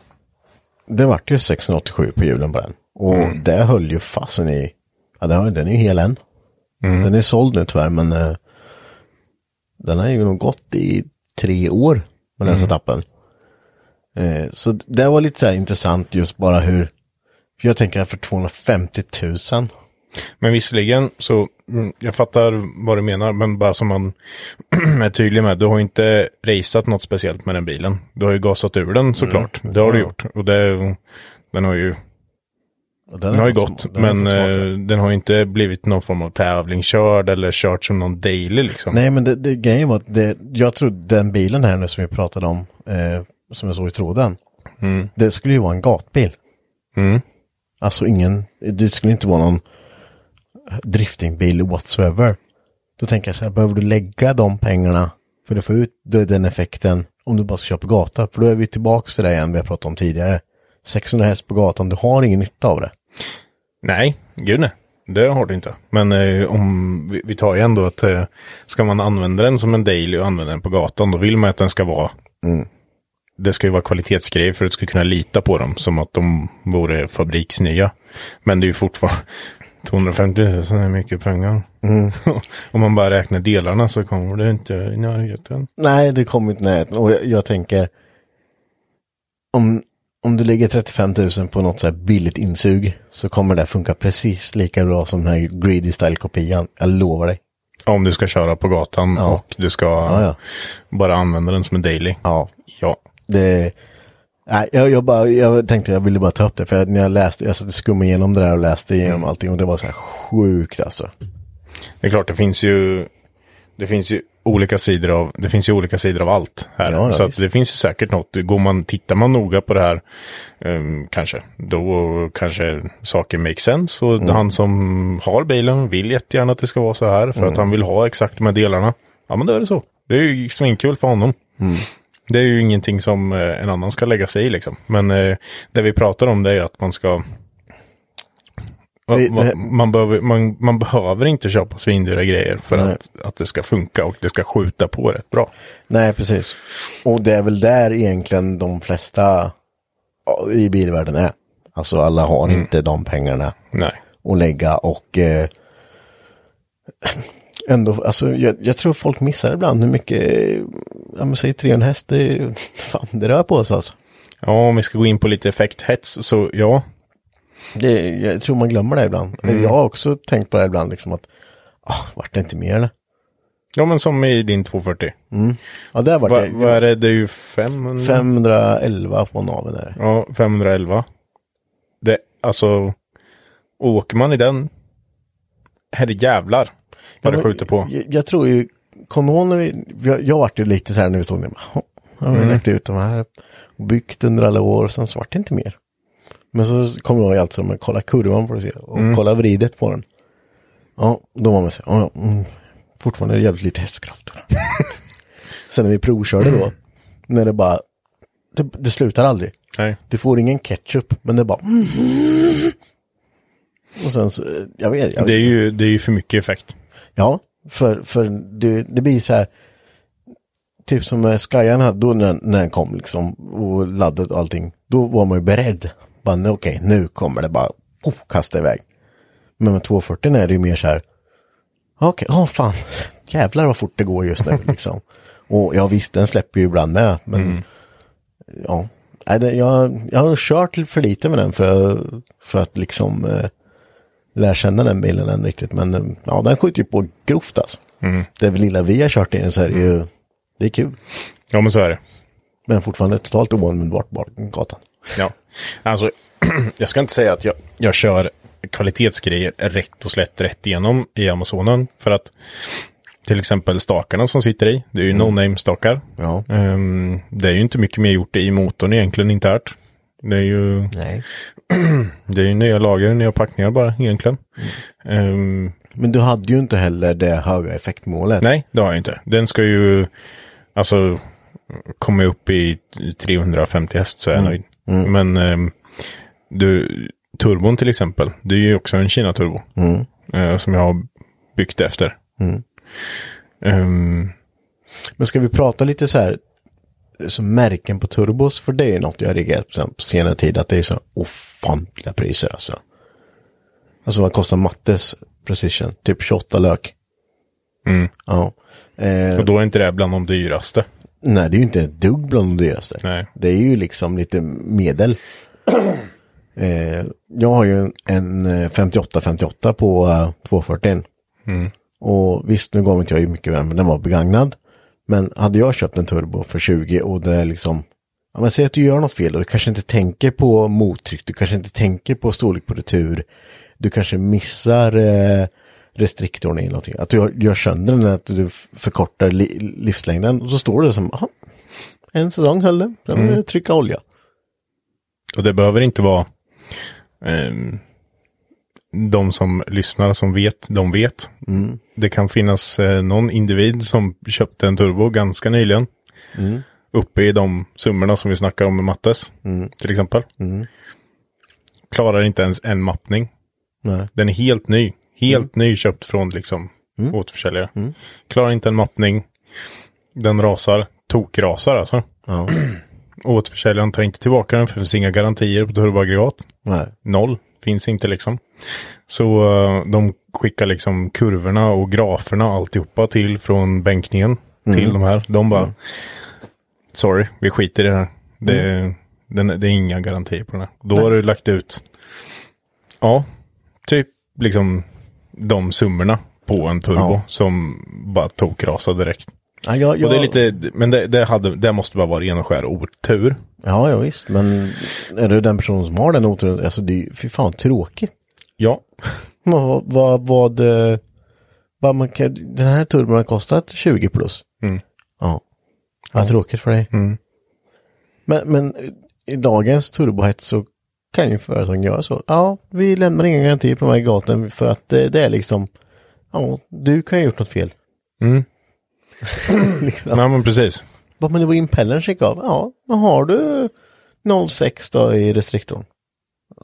Speaker 1: det vart ju 687 på hjulen på den. Och det höll ju fasen i, ja den är ju hel än. Den är såld nu tyvärr men eh, den har ju nog gått i tre år med den setupen. Eh, så det var lite så här intressant just bara hur, för jag tänker för 250 000.
Speaker 2: Men visserligen så, mm, jag fattar vad du menar, men bara som man är tydlig med, du har inte raceat något speciellt med den bilen. Du har ju gasat ur den såklart, det har du gjort. Och det, den har ju, den har ju gått,
Speaker 1: den
Speaker 2: men eh, den har ju inte blivit någon form av tävlingskörd eller kört som någon daily liksom.
Speaker 1: Nej men det, det grejen var att det, jag tror den bilen här nu som vi pratade om, eh, som jag såg i tråden, det skulle ju vara en gatbil.
Speaker 2: Mm.
Speaker 1: Alltså ingen, det skulle inte vara någon driftingbil whatsoever. Då tänker jag så här, behöver du lägga de pengarna för att få ut den effekten om du bara ska köra på gata? För då är vi tillbaka till det igen vi har pratat om tidigare. 600 häst på gatan, du har ingen nytta av det.
Speaker 2: Nej, gud nej. Det har du inte. Men eh, om vi, vi tar ju ändå att eh, ska man använda den som en daily och använda den på gatan, då vill man att den ska vara det ska ju vara kvalitetsgrejer för att du ska kunna lita på dem som att de vore fabriksnya. Men det är ju fortfarande 250 000 är mycket pengar. Om man bara räknar delarna så kommer det inte i närheten.
Speaker 1: Nej, det kommer inte i närheten. Och jag, jag tänker, om, om du lägger 35 000 på något så här billigt insug så kommer det funka precis lika bra som den här greedy style kopian. Jag lovar dig.
Speaker 2: Om du ska köra på gatan
Speaker 1: Ja.
Speaker 2: och du ska
Speaker 1: Ja, ja.
Speaker 2: bara använda den som en daily.
Speaker 1: Ja,
Speaker 2: Ja.
Speaker 1: det... Nej, jag, jag, bara, jag tänkte jag ville bara ta upp det för när jag läste, jag satt och skummade igenom det där och läste igenom allting och det var så här sjukt alltså.
Speaker 2: Det är klart, det finns ju det finns ju olika sidor av det finns ju olika sidor av allt här.
Speaker 1: Ja,
Speaker 2: så det finns ju säkert något. Går man, tittar man noga på det här, ehm, kanske, då kanske saker make sense. Och
Speaker 1: Mm.
Speaker 2: han som har bilen vill jättegärna att det ska vara så här för
Speaker 1: Mm.
Speaker 2: att han vill ha exakt de här delarna. Ja, men då är det så. Det är ju svinkul för honom.
Speaker 1: Mm.
Speaker 2: Det är ju ingenting som eh, en annan ska lägga sig i liksom. Men eh, det vi pratar om det är att man ska
Speaker 1: Det-
Speaker 2: man,
Speaker 1: det-
Speaker 2: man, behöver, man, man behöver inte köpa svindyra grejer för
Speaker 1: Nej.
Speaker 2: att, att det ska funka och det ska skjuta på rätt bra.
Speaker 1: Nej, precis. Och det är väl där egentligen de flesta i bilvärlden är. Alltså alla har inte de pengarna
Speaker 2: Nej.
Speaker 1: att lägga och eh, ändå, alltså jag, jag tror folk missar ibland hur mycket, ja men säg 300 häst, det, fan, det rör på sig alltså.
Speaker 2: Ja, om vi ska gå in på lite effekthets så ja.
Speaker 1: Det, jag tror man glömmer det ibland. Jag har också tänkt på det ibland, liksom att, ah, vart det inte mer eller?
Speaker 2: Ja, men som i din 240.
Speaker 1: Ja, där vart
Speaker 2: Va,
Speaker 1: det,
Speaker 2: vad är det? Det är ju 500?
Speaker 1: 511 på naveln där.
Speaker 2: Ja, 511. Det, alltså, åker man i den, herre jävlar vad det
Speaker 1: men-
Speaker 2: skjuter på.
Speaker 1: Jag, jag tror ju, kom du ihåg när vi, jag, jag vart ju lite så här när vi stod "Jaha, jag har lagt ut de här och byggt under alla år och sen så vart det inte mer. Men så kommer jag ihåg alltså, men kolla kurvan du se och kolla vridet på den. Ja, då var man så ja, mm, fortfarande är det jävligt lite hästkraft. sen när vi provkörde då, när det bara, det, det slutar aldrig.
Speaker 2: Nej.
Speaker 1: Du får ingen ketchup, men det bara, mm, Och sen så, jag vet, jag
Speaker 2: Det är ju, det är ju för mycket effekt.
Speaker 1: Ja, för, för det, det blir så här. Typ som med Skyan hade då när, när den kom liksom och laddet och allting. Då var man ju beredd. Bara nej, okej, nu kommer det bara oh, kasta iväg. Men med 240 är det ju mer så här. Okej, åh fan. Jävlar vad fort det går just nu liksom. och ja visst, den släpper ju ibland med. Men ja, Nej, det, jag, jag har kört för lite med den för, för att liksom eh, lära känna den bilen än riktigt. Men eh, ja, den skjuter ju på grovt alltså. Det lilla vi har kört i den så är det ju, det är kul.
Speaker 2: Ja, men så är det.
Speaker 1: Men fortfarande totalt oanvändbart gatan.
Speaker 2: Ja, alltså jag ska inte säga att jag, jag kör kvalitetsgrejer rätt och slätt rätt igenom i Amazonen. För att till exempel stakarna som sitter i, det är ju no-name-stakar.
Speaker 1: Ja.
Speaker 2: Ehm, det är ju inte mycket mer gjort i motorn egentligen internt. Det är ju,
Speaker 1: Nej.
Speaker 2: det är ju nya lager, nya packningar bara egentligen. Ehm,
Speaker 1: Men du hade ju inte heller det höga effektmålet.
Speaker 2: nej, det har jag inte. Den ska ju, alltså, komma upp i 350 häst så är jag nöjd. Men ehm, du, turbon till exempel, det är ju också en Kina-turbo. eh, som jag har byggt efter. Ehm,
Speaker 1: Men ska vi prata lite så här som märken på turbos? För det är något jag har reagerat på senare tid. Att det är så ofantliga priser alltså. Alltså vad kostar Mattes Precision? Typ 28 lök.
Speaker 2: Mm.
Speaker 1: Ja. Eh,
Speaker 2: och då är inte det bland de dyraste.
Speaker 1: Nej, det är ju inte ett dugg bland de dyraste.
Speaker 2: Nej.
Speaker 1: Det är ju liksom lite medel. eh, jag har ju en, en eh, 58-58 på uh, 240. Och visst, nu gav inte jag ju mycket värme, den var begagnad. Men hade jag köpt en turbo för 20 och det är liksom, ja men säg att du gör något fel och du kanske inte tänker på mottryck, du kanske inte tänker på storlek på retur. Du kanske missar eh, restriktorn i någonting. Att du gör, sönder den, att du förkortar li, livslängden. Och så står det som, "Jaha, en säsong höll det, sen mm. trycka olja.
Speaker 2: Och det behöver inte vara ehm, de som lyssnar som vet, de vet. Det kan finnas eh, någon individ som köpte en turbo ganska nyligen. Uppe i de summorna som vi snackar om med Mattes, till exempel. Klarar inte ens en mappning.
Speaker 1: Nej.
Speaker 2: Den är helt ny. Helt ny köpt från liksom återförsäljare. Klarar inte en mappning. Den rasar. Tokrasar alltså.
Speaker 1: Ja.
Speaker 2: Återförsäljaren tar inte tillbaka den för det finns inga garantier på turboaggregat.
Speaker 1: Nej.
Speaker 2: Noll. Finns inte liksom. Så eh, de skickar liksom kurvorna och graferna alltihopa till från bänkningen till de här. De bara, sorry, vi skiter i det här. Det, den, det är inga garantier på den här. Då har du lagt ut, ja, typ liksom de summorna på en turbo
Speaker 1: Ja.
Speaker 2: som bara tokrasade direkt.
Speaker 1: Ja, jag, jag,
Speaker 2: Och det är lite, men det, det, hade, det måste bara vara ren och skär otur.
Speaker 1: ja, ja, visst. Men är du den personen som har den oturen, alltså det är ju fy fan tråkigt.
Speaker 2: Ja,
Speaker 1: Vad, vad, vad, eh, vad man kan, den här turbon har kostat 20 plus.
Speaker 2: Mm.
Speaker 1: Ja. Vad tråkigt för dig. Men, men i dagens turbohets så kan ju företagen göra så. Ja, vi lämnar ingen garanti på de här gaten för att det, är liksom, ja, du kan ha gjort något fel.
Speaker 2: Mm.
Speaker 1: liksom.
Speaker 2: nej men precis.
Speaker 1: Bara, men det var impellern gick av. Ja, då har du 0,6 då i restriktorn.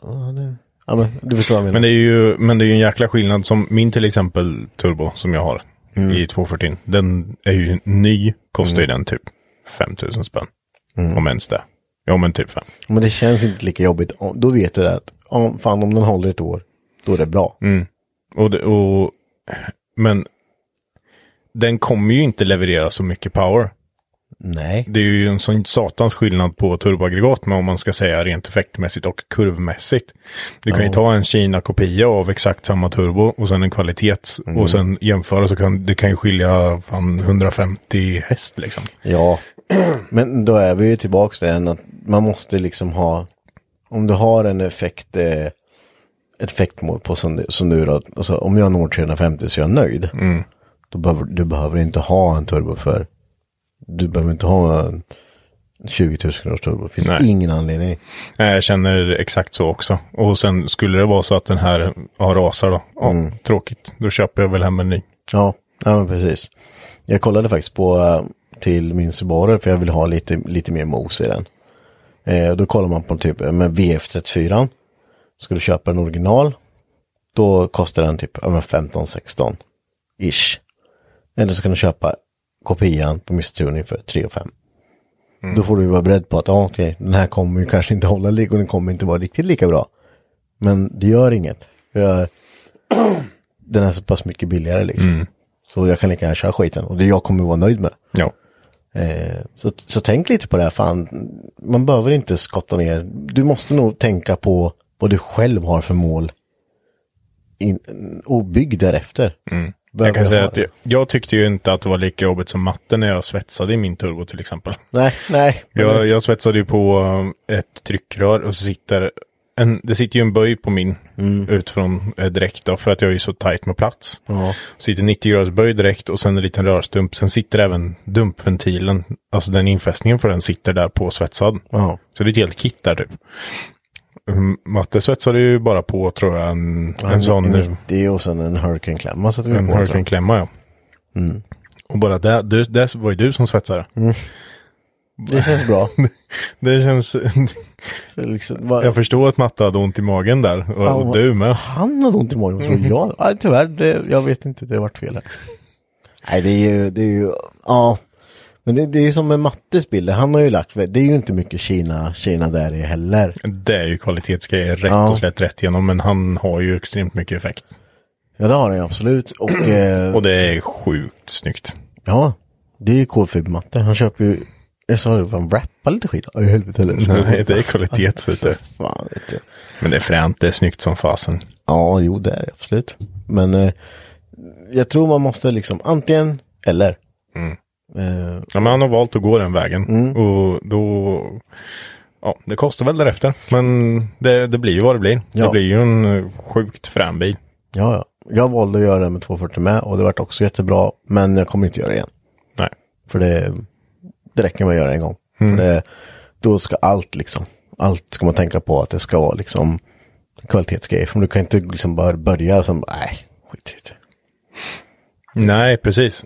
Speaker 1: Ja, det, ja men du förstår vad jag menar.
Speaker 2: Men det är ju, men det är ju en jäkla skillnad som min till exempel turbo som jag har i 240. Den är ju ny, kostar ju den typ 5000 spänn. Om ens det. Ja men typ 5.
Speaker 1: Men det känns inte lika jobbigt. Då vet du att om, fan, om den håller ett år, då är det bra.
Speaker 2: Och, det, och, men den kommer ju inte leverera så mycket power.
Speaker 1: Nej.
Speaker 2: Det är ju en sån satans skillnad på turboaggregat med om man ska säga rent effektmässigt och kurvmässigt. Du kan ju ta en Kina-kopia av exakt samma turbo och sen en kvalitets och sen jämföra så kan det kan ju skilja fan 150 häst liksom.
Speaker 1: Ja, men då är vi ju tillbaka till att man måste liksom ha, om du har en effekt, eh, ett effektmål på som, som du då, alltså om jag når 350 så är jag nöjd. Då behöver, du behöver inte ha en turbo för, du behöver inte ha en 20 000 kronors turbo. Det finns
Speaker 2: Nej.
Speaker 1: ingen anledning.
Speaker 2: Nej, Jag känner exakt så också. Och sen skulle det vara så att den här ja, rasar då. Ja, tråkigt. Då köper jag väl hem en ny.
Speaker 1: Ja, ja men precis. Jag kollade faktiskt på eh, till min Subaru för jag vill ha lite, lite mer mos i den. Eh, då kollar man på typ med VF34. Ska du köpa en original, Då kostar den typ 15-16 ish. Eller så kan du köpa kopian på Mr. Tuning för 3 och 5. Då får du vara beredd på att ja, okej, den här kommer ju kanske inte hålla lik och den kommer inte vara riktigt lika bra. Men det gör inget. För den är så pass mycket billigare liksom. Så jag kan lika gärna köra skiten och det jag kommer vara nöjd med.
Speaker 2: Ja.
Speaker 1: Eh, så, så tänk lite på det här, fan. Man behöver inte skotta ner. Du måste nog tänka på vad du själv har för mål. In, och bygg därefter.
Speaker 2: Jag
Speaker 1: Behöver
Speaker 2: kan säga att jag, jag tyckte ju inte att det var lika jobbigt som matte när jag svetsade i min turbo till exempel.
Speaker 1: Nej, nej.
Speaker 2: Jag, jag svetsade ju på eh, ett tryckrör och så sitter en, det sitter ju en böj på min utifrån eh, direkt då, för att jag är ju så tajt med plats.
Speaker 1: Ja.
Speaker 2: Sitter 90 graders böj direkt och sen en liten rörstump. Sen sitter även dumpventilen, alltså den infästningen för den sitter där på svetsad.
Speaker 1: Ja.
Speaker 2: Så det är ett helt kit där typ. Mm, Matte svetsade ju bara på tror jag en, en sån
Speaker 1: En 90 och sen en Hurricane-klämma satte vi
Speaker 2: en
Speaker 1: på. jag.
Speaker 2: Hurricane-klämma ja. Och bara det, det, det var ju du som svetsade.
Speaker 1: Det känns bra.
Speaker 2: Det känns,
Speaker 1: liksom, vad-
Speaker 2: jag förstår att Matte hade ont i magen där. Och,
Speaker 1: Ja,
Speaker 2: du med.
Speaker 1: Han hade ont i magen, så jag, nej, tyvärr, det, jag vet inte, det har varit fel här. Nej, det är ju, det är ju, ja. Men det, det är ju som med Mattes bilder, han har ju lagt, det är ju inte mycket Kina, Kina där i heller.
Speaker 2: Det är ju kvalitetsgrejer rätt
Speaker 1: Ja.
Speaker 2: och slätt rätt igenom. Men han har ju extremt mycket effekt.
Speaker 1: Ja, det har han ju absolut. Och, eh,
Speaker 2: Och det är sjukt snyggt.
Speaker 1: ja, det är ju kolfibermatte. Han köper ju, jag sa det, han rappar lite skit. Aj, helvete eller?
Speaker 2: Nej, det är kvalitet. Så det.
Speaker 1: Fan, vet du.
Speaker 2: Men det är fränt, det är snyggt som fasen.
Speaker 1: Ja, jo det är det absolut. Men eh, jag tror man måste liksom antingen eller. Eh,
Speaker 2: Ja, men han har valt att gå den vägen. Och då... Ja, det kostar väl därefter. Men det, det blir ju vad det blir.
Speaker 1: Ja.
Speaker 2: Det blir ju en eh, sjukt frän bil.
Speaker 1: ja, ja. Jag valde att göra det med 240 med och det vart också jättebra. Men jag kommer inte göra det igen.
Speaker 2: Nej.
Speaker 1: För det, det räcker med att göra en gång. För det, då ska allt liksom, allt ska man tänka på att det ska vara liksom kvalitetsgrejer. För du kan inte liksom bara börja bara, nej, skit i det.
Speaker 2: Nej, precis.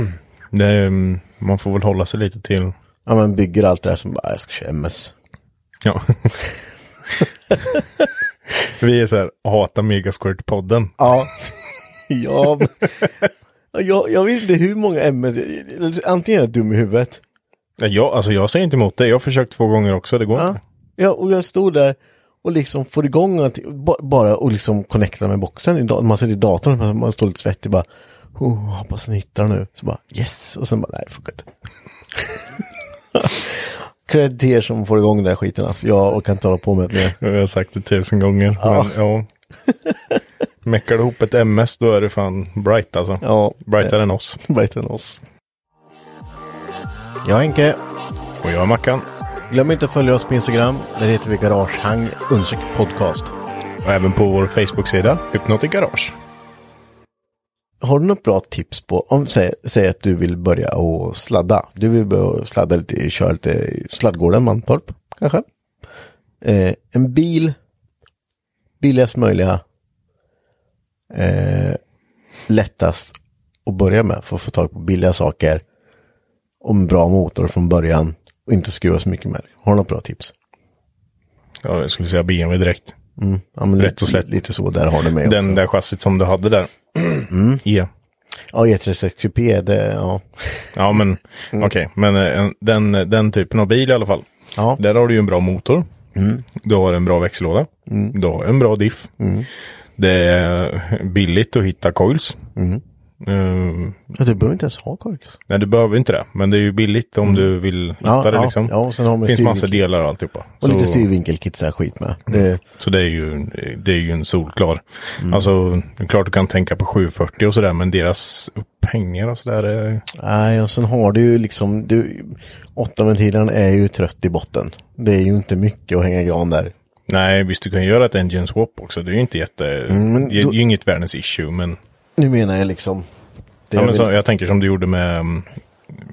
Speaker 2: det, mm, man får väl hålla sig lite till...
Speaker 1: Ja men bygger allt det där som bara, jag ska köra MS.
Speaker 2: Ja. Vi är så här, hata Megasquirt-podden.
Speaker 1: Ja. ja, men, jag, jag vet inte hur många MS, antingen är jag dum i huvudet.
Speaker 2: Ja, Jag, alltså jag säger inte emot det. Jag har försökt två gånger också, det går
Speaker 1: Ja.
Speaker 2: inte.
Speaker 1: ja, och jag stod där och liksom får igång någonting, ba- bara och liksom connecta med boxen. Man sitter i datorn, man- man står lite svettig bara, oh, hoppas den hittar nu. Så bara yes, och sen bara nej, fuck it. Cred till er som får igång den där skiten alltså. Jag orkar inte hålla på med det mer.
Speaker 2: Jag har sagt det tusen gånger.
Speaker 1: Ja.
Speaker 2: Men ja. Meckar du ihop ett MS då är det fan bright alltså.
Speaker 1: Ja,
Speaker 2: Brightare än oss.
Speaker 1: bättre än oss. Jag är Henke.
Speaker 2: Och jag är Mackan.
Speaker 1: Glöm inte att följa oss på Instagram. Där heter vi Garagehang podcast.
Speaker 2: Och även på vår Facebook-sida, Hypnotic Garage.
Speaker 1: Har du något bra tips på, om säg, säg att du vill börja och sladda. Du vill börja sladda lite, köra lite i sladdgården, Mantorp kanske. Eh, en bil, billigast möjliga, eh, lättast att börja med för att få tag på billiga saker. Och en bra motor från början och inte skruva så mycket med. Har du något bra tips?
Speaker 2: Ja, jag skulle säga BMW direkt.
Speaker 1: Ja, men
Speaker 2: Rätt och slätt.
Speaker 1: Lite så, där har du med
Speaker 2: Den
Speaker 1: också.
Speaker 2: där chassit som du hade där. Ja.
Speaker 1: Ja, E36 Coupé, det, ja.
Speaker 2: Ja, men okej. Men eh, en- den, den typen av bil i alla fall.
Speaker 1: Ja.
Speaker 2: Där har du ju en bra motor. Du har en bra växellåda. Du har en bra diff. Det är billigt att hitta coils. Eh,
Speaker 1: ja. Du behöver inte ens ha coils.
Speaker 2: nej, du behöver inte det. Men det är ju billigt om du vill hitta
Speaker 1: Ja,
Speaker 2: det liksom.
Speaker 1: ja, och sen har man
Speaker 2: det finns massa delar och alltihopa.
Speaker 1: Och lite
Speaker 2: Så-
Speaker 1: styrvinkelkit så här skit med. Det,
Speaker 2: Så det är ju, det är ju en solklar.
Speaker 1: Mm.
Speaker 2: Alltså, klart du kan tänka på 740 och sådär, men deras upphängningar och sådär är...
Speaker 1: nej, och sen har du ju liksom, du, åtta ventilen är ju trött i botten. Det är ju inte mycket att hänga gran där.
Speaker 2: Nej, visst du kan göra ett engine swap också. Det är ju inte jätte...
Speaker 1: Mm, men
Speaker 2: det är
Speaker 1: då-
Speaker 2: ju inget världens issue, men...
Speaker 1: Nu menar jag liksom.
Speaker 2: Ja,
Speaker 1: jag vill-
Speaker 2: så, jag tänker som du gjorde med, mm,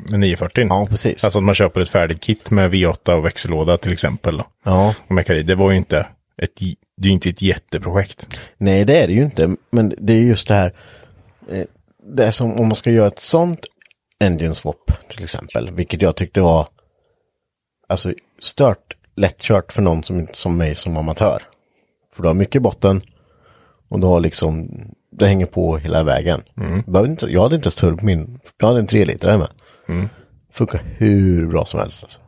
Speaker 2: med 940.
Speaker 1: ja, precis.
Speaker 2: Alltså att man köper ett färdigt kit med V8 och växellåda till exempel. Då.
Speaker 1: ja,
Speaker 2: Och. Det var ju inte ett, det är inte ett jätteprojekt.
Speaker 1: nej det är det ju inte. Men det är just det här. eh, Det är som om man ska göra ett sånt engine swap till exempel. Vilket jag tyckte var alltså stört lättkört för någon som, som mig som amatör. För du har mycket botten Och du har liksom, det hänger på hela vägen. Behöver Inte, jag hade inte ens turbo på min, jag hade en 3 liter med. Funkar hur bra som helst alltså.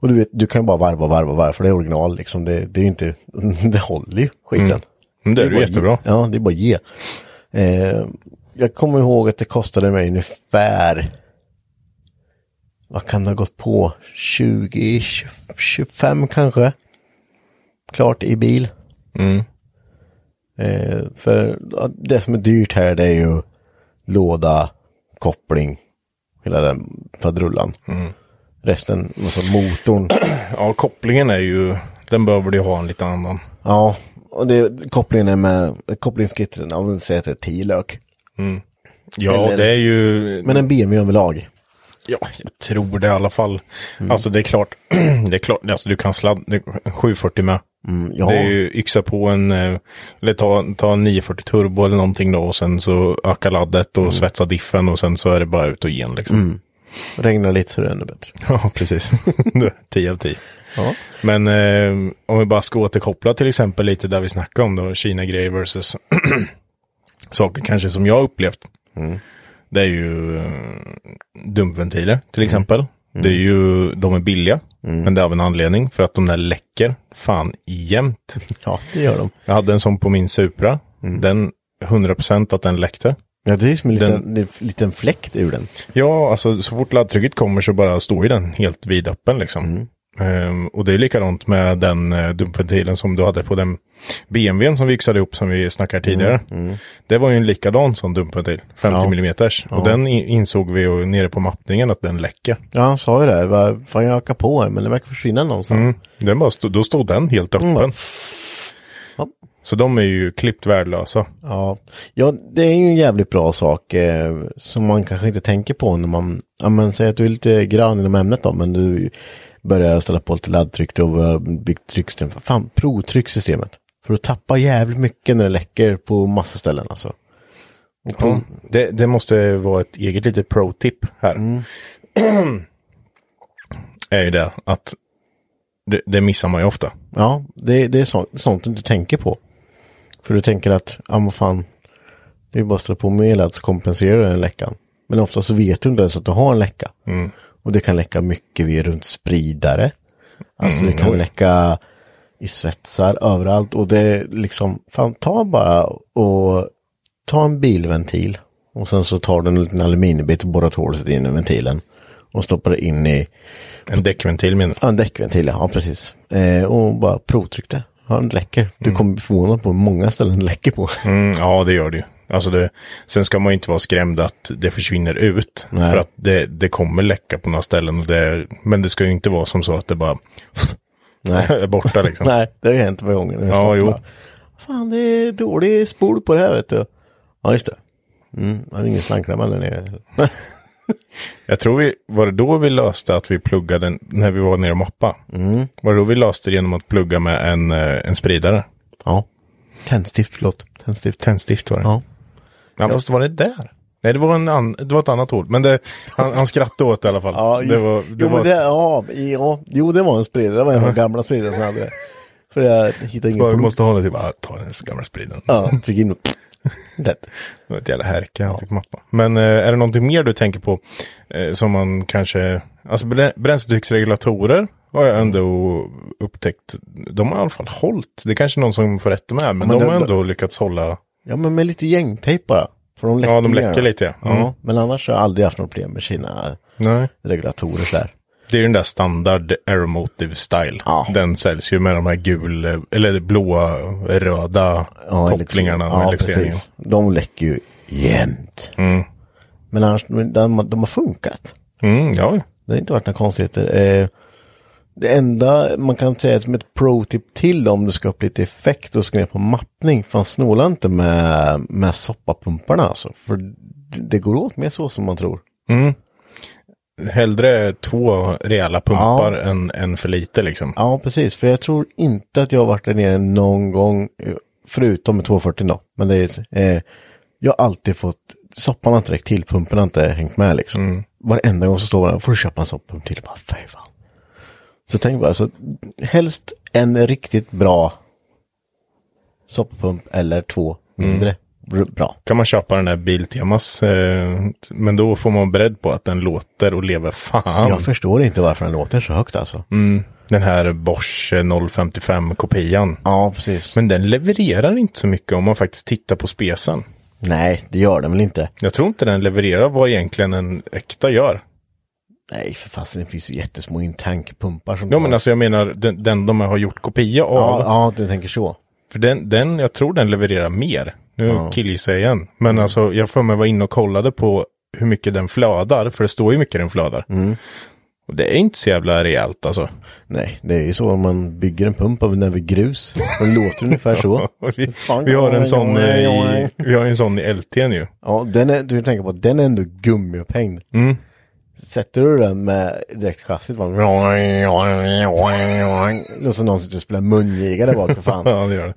Speaker 1: Och du vet, du kan ju bara varva, varva, varva, för det är original liksom. Det, det är ju inte, det håller ju skiten.
Speaker 2: Mm, det är ju
Speaker 1: bara
Speaker 2: jättebra.
Speaker 1: Ge. Ja, det är bara ge. Eh, jag kommer ihåg att det kostade mig ungefär, vad kan det ha gått på? 20, 20 25 kanske. Klart i bil.
Speaker 2: Mm.
Speaker 1: Eh, för det som är dyrt här det är ju låda, koppling, hela den fadrullan. Resten, alltså motorn.
Speaker 2: Ja, kopplingen är ju, den behöver du ha en lite annan.
Speaker 1: ja, och det, kopplingen är med, kopplingsgittren, ja men säg att det är 10 lök.
Speaker 2: Ja,
Speaker 1: Eller-
Speaker 2: det är ju,
Speaker 1: Men en BMW överlag.
Speaker 2: ja, jag tror det i alla fall.
Speaker 1: Mm.
Speaker 2: Alltså det är klart, det är klart, alltså du kan sladda, det är 740 med.
Speaker 1: Mm, ja,
Speaker 2: Det är ju yxa på en, eh, eller ta, ta en 940 turbo eller någonting då och sen så öka laddet
Speaker 1: Mm.
Speaker 2: och svetsa diffen och sen så är det bara ut och igen liksom.
Speaker 1: regnar lite så är det ännu bättre.
Speaker 2: Ja, precis. 10 av 10.
Speaker 1: Ja.
Speaker 2: Men eh, om vi bara ska återkoppla till exempel lite där vi snackade om då, Kina-grejer versus saker kanske som jag upplevt. Det är ju eh, dumpventiler till exempel. Det är ju, de är billiga, men det är av en anledning för att de där läcker fan jämt.
Speaker 1: ja, det gör de.
Speaker 2: Jag hade en sån på min Supra, den 100% att den läckte.
Speaker 1: Ja, det är som en
Speaker 2: Den-
Speaker 1: liten, en liten fläkt ur den.
Speaker 2: Ja, alltså så fort laddtrycket kommer så bara står ju den helt vidöppen liksom. Ehm, och det är likadant med den uh, dumpventilen som du hade på den BMWn som vi yxade ihop som vi snackade tidigare. Det var ju en likadan sån dumpventil, 50
Speaker 1: Ja.
Speaker 2: mm. Och den insåg vi ju nere på mappningen att den läcker.
Speaker 1: Ja, han sa ju det. Vad fan jag ökar på men det verkar försvinna någonstans.
Speaker 2: Mm. Den bara stod, då stod den helt öppen.
Speaker 1: Mm. Ja.
Speaker 2: Så de är ju klippt värdelösa.
Speaker 1: Ja. ja, det är ju en jävligt bra sak eh, som man kanske inte tänker på när man, ja men säg att du är lite grann inom ämnet då, men du börjar ställa på lite laddtryck och byggt trycksystem. Fan, provtrycksystemet. För du tappar jävligt mycket när det läcker på massa ställen alltså. Prov,
Speaker 2: Det, det måste vara ett eget litet pro-tip här.
Speaker 1: Mm.
Speaker 2: är ju det att det, det missar man ju ofta.
Speaker 1: Ja, det, det är sånt, sånt du inte tänker på. För du tänker att, ja men fan, det är bara att ställa på med elad så kompenserar den läckan. Men ofta så vet du inte ens att du har en läcka. Och det kan läcka mycket vid runt spridare. Alltså det kan läcka i svetsar överallt. Och det är liksom, fan ta bara och ta en bilventil. Och sen så tar du en liten aluminiumbit och borrar hålet in i ventilen. Och stoppar det in i
Speaker 2: En däckventil menar
Speaker 1: Ja, en däckventil, ja precis. Eh, och bara provtryck det. Ja, den läcker. Du kommer bli förvånad på hur många ställen den läcker på.
Speaker 2: mm, Ja, det gör det ju. Alltså det, sen ska man ju inte vara skrämd att det försvinner ut.
Speaker 1: Nej.
Speaker 2: För att det, det kommer läcka på några ställen. Och det, men det ska ju inte vara som så att det bara
Speaker 1: Nej.
Speaker 2: är borta liksom.
Speaker 1: Nej, det har hänt på gånger.
Speaker 2: Ja, jo.
Speaker 1: Fan, det är dålig spol på det här vet du. Ja, just det. Mm, jag har ingen slangklämma där nere.
Speaker 2: Jag tror vi, var det då vi löste att vi pluggade när vi var nere och mappa?
Speaker 1: Mm.
Speaker 2: Var det då vi löste det genom att plugga med en, eh, en spridare?
Speaker 1: Ja. Tändstift, förlåt. Tändstift.
Speaker 2: Tändstift var det.
Speaker 1: Ja.
Speaker 2: Ja, fast var det där? Nej, det var, en an, det var ett annat ord. Men det, han, han skrattade åt det i alla fall.
Speaker 1: Ja,
Speaker 2: det
Speaker 1: just,
Speaker 2: var, det
Speaker 1: jo,
Speaker 2: var,
Speaker 1: det, ja, ja, jo, det var en spridare. Det var en av de gamla spridarna som hade det. För jag hittade ingen
Speaker 2: bara, vi måste ha det typ, ah, ta den gamla spriden.
Speaker 1: Ja, tryck in och... Lätt.
Speaker 2: Det var ett jävla härke han fick mappa. Men eh, är det någonting mer du tänker på eh, som man kanske, alltså brä- bränsletrycksregulatorer har jag ändå upptäckt, de har i alla fall hållit. Det är kanske någon som får rätta med, men,
Speaker 1: men
Speaker 2: de
Speaker 1: det-
Speaker 2: har ändå lyckats hålla.
Speaker 1: Ja, men med lite gängtejp bara. För de läcker
Speaker 2: Ja, de läcker lite, ja.
Speaker 1: ja.
Speaker 2: Mm.
Speaker 1: Men annars har jag aldrig haft något problem med sina
Speaker 2: Nej.
Speaker 1: regulatorer där.
Speaker 2: Det är den där standard Aeromotive style.
Speaker 1: Ja.
Speaker 2: Den säljs ju med de här gul, eller blåa, röda
Speaker 1: Ja,
Speaker 2: kopplingarna
Speaker 1: liksom.
Speaker 2: med
Speaker 1: Ja, precis. De läcker ju jämt.
Speaker 2: Mm.
Speaker 1: Men annars, de, de har funkat.
Speaker 2: Mm, ja,
Speaker 1: Det har inte varit några konstigheter. Eh, det enda man kan säga som ett pro-tip till om du ska upp lite effekt och ska ner på mappning. Fan snåla inte med, med soppapumparna alltså. För det går åt mer så som man tror.
Speaker 2: hellre två rejäla pumpar än, än för lite liksom.
Speaker 1: Ja, precis. För jag tror inte att jag har varit där nere någon gång, eh, förutom med 240 då. Men det är, eh, jag har alltid fått, soppan har inte räckt till, pumpen har inte hängt med liksom.
Speaker 2: Mm.
Speaker 1: Varenda gång så står man, får du köpa en soppump till? Bara, fan. Så tänk bara, så helst en riktigt bra soppapump eller två mindre. Br- Bra.
Speaker 2: Kan man köpa den där Biltemas, eh, men då får man beredd på att den låter och lever fan.
Speaker 1: Jag förstår inte varför den låter så högt alltså.
Speaker 2: Mm, den här Bosch eh, 055 kopian.
Speaker 1: Ja, precis.
Speaker 2: Men den levererar inte så mycket om man faktiskt tittar på spesen.
Speaker 1: Nej, det gör den väl inte.
Speaker 2: Jag tror inte den levererar vad egentligen en äkta gör.
Speaker 1: Nej, för fasen det finns ju jättesmå intankpumpar som
Speaker 2: Ja
Speaker 1: tar-
Speaker 2: men alltså jag menar den, den de har gjort kopia av.
Speaker 1: Ja, ja, du tänker så.
Speaker 2: För den, den, jag tror den levererar mer. Nu
Speaker 1: Ja.
Speaker 2: killgissar jag igen. Men alltså jag får mig vara inne och kollade på hur mycket den flödar. För det står ju mycket den flödar.
Speaker 1: Mm.
Speaker 2: Och det är inte så jävla rejält alltså.
Speaker 1: Nej, det är ju så om man bygger en pump av den vid grus. Då låter ungefär så.
Speaker 2: Vi, vi har en sån i, vi har en sån i LT nu.
Speaker 1: Ja, den är, du tänker på den är ändå gummiupphängd.
Speaker 2: Mm.
Speaker 1: Sätter du den med direkt chassit bara... Och så någon sitter och spelar mungiga där bak för fan.
Speaker 2: Ja, det gör det.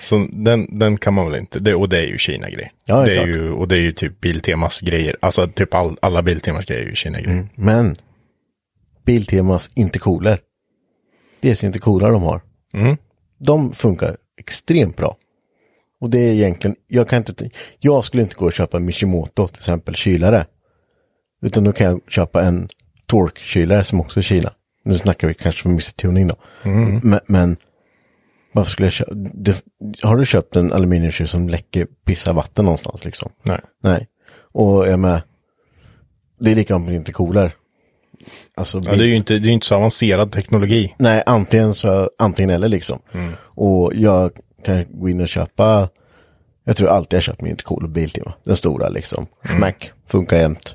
Speaker 2: Så den, den kan man väl inte. Det, och det är ju Kina-grej.
Speaker 1: Ja, det är
Speaker 2: det är ju, och det är ju typ Biltemas grejer. Alltså typ all, alla Biltemas grejer är ju Kina-grejer.
Speaker 1: Men Biltemas intercooler. Det är intercooler de har.
Speaker 2: Mm.
Speaker 1: De funkar extremt bra. Och det är egentligen, jag kan inte, jag skulle inte gå och köpa en Mishimoto till exempel kylare. Utan då kan jag köpa en Torque-kylare som också är Kina. Nu snackar vi kanske för Mr. Tuning då. Men, men varför skulle jag köpa, det, har du köpt en aluminiumkyl som läcker pissa vatten någonstans liksom?
Speaker 2: Nej.
Speaker 1: Nej. Och jag med, det är likadant med intercooler. Alltså,
Speaker 2: Ja, det är ju inte, det är inte så avancerad teknologi.
Speaker 1: Nej, antingen så, antingen eller liksom. Och jag kan gå in och köpa, jag tror alltid jag köpt min intercooler Biltema. Den stora liksom. Smack, funkar jämt.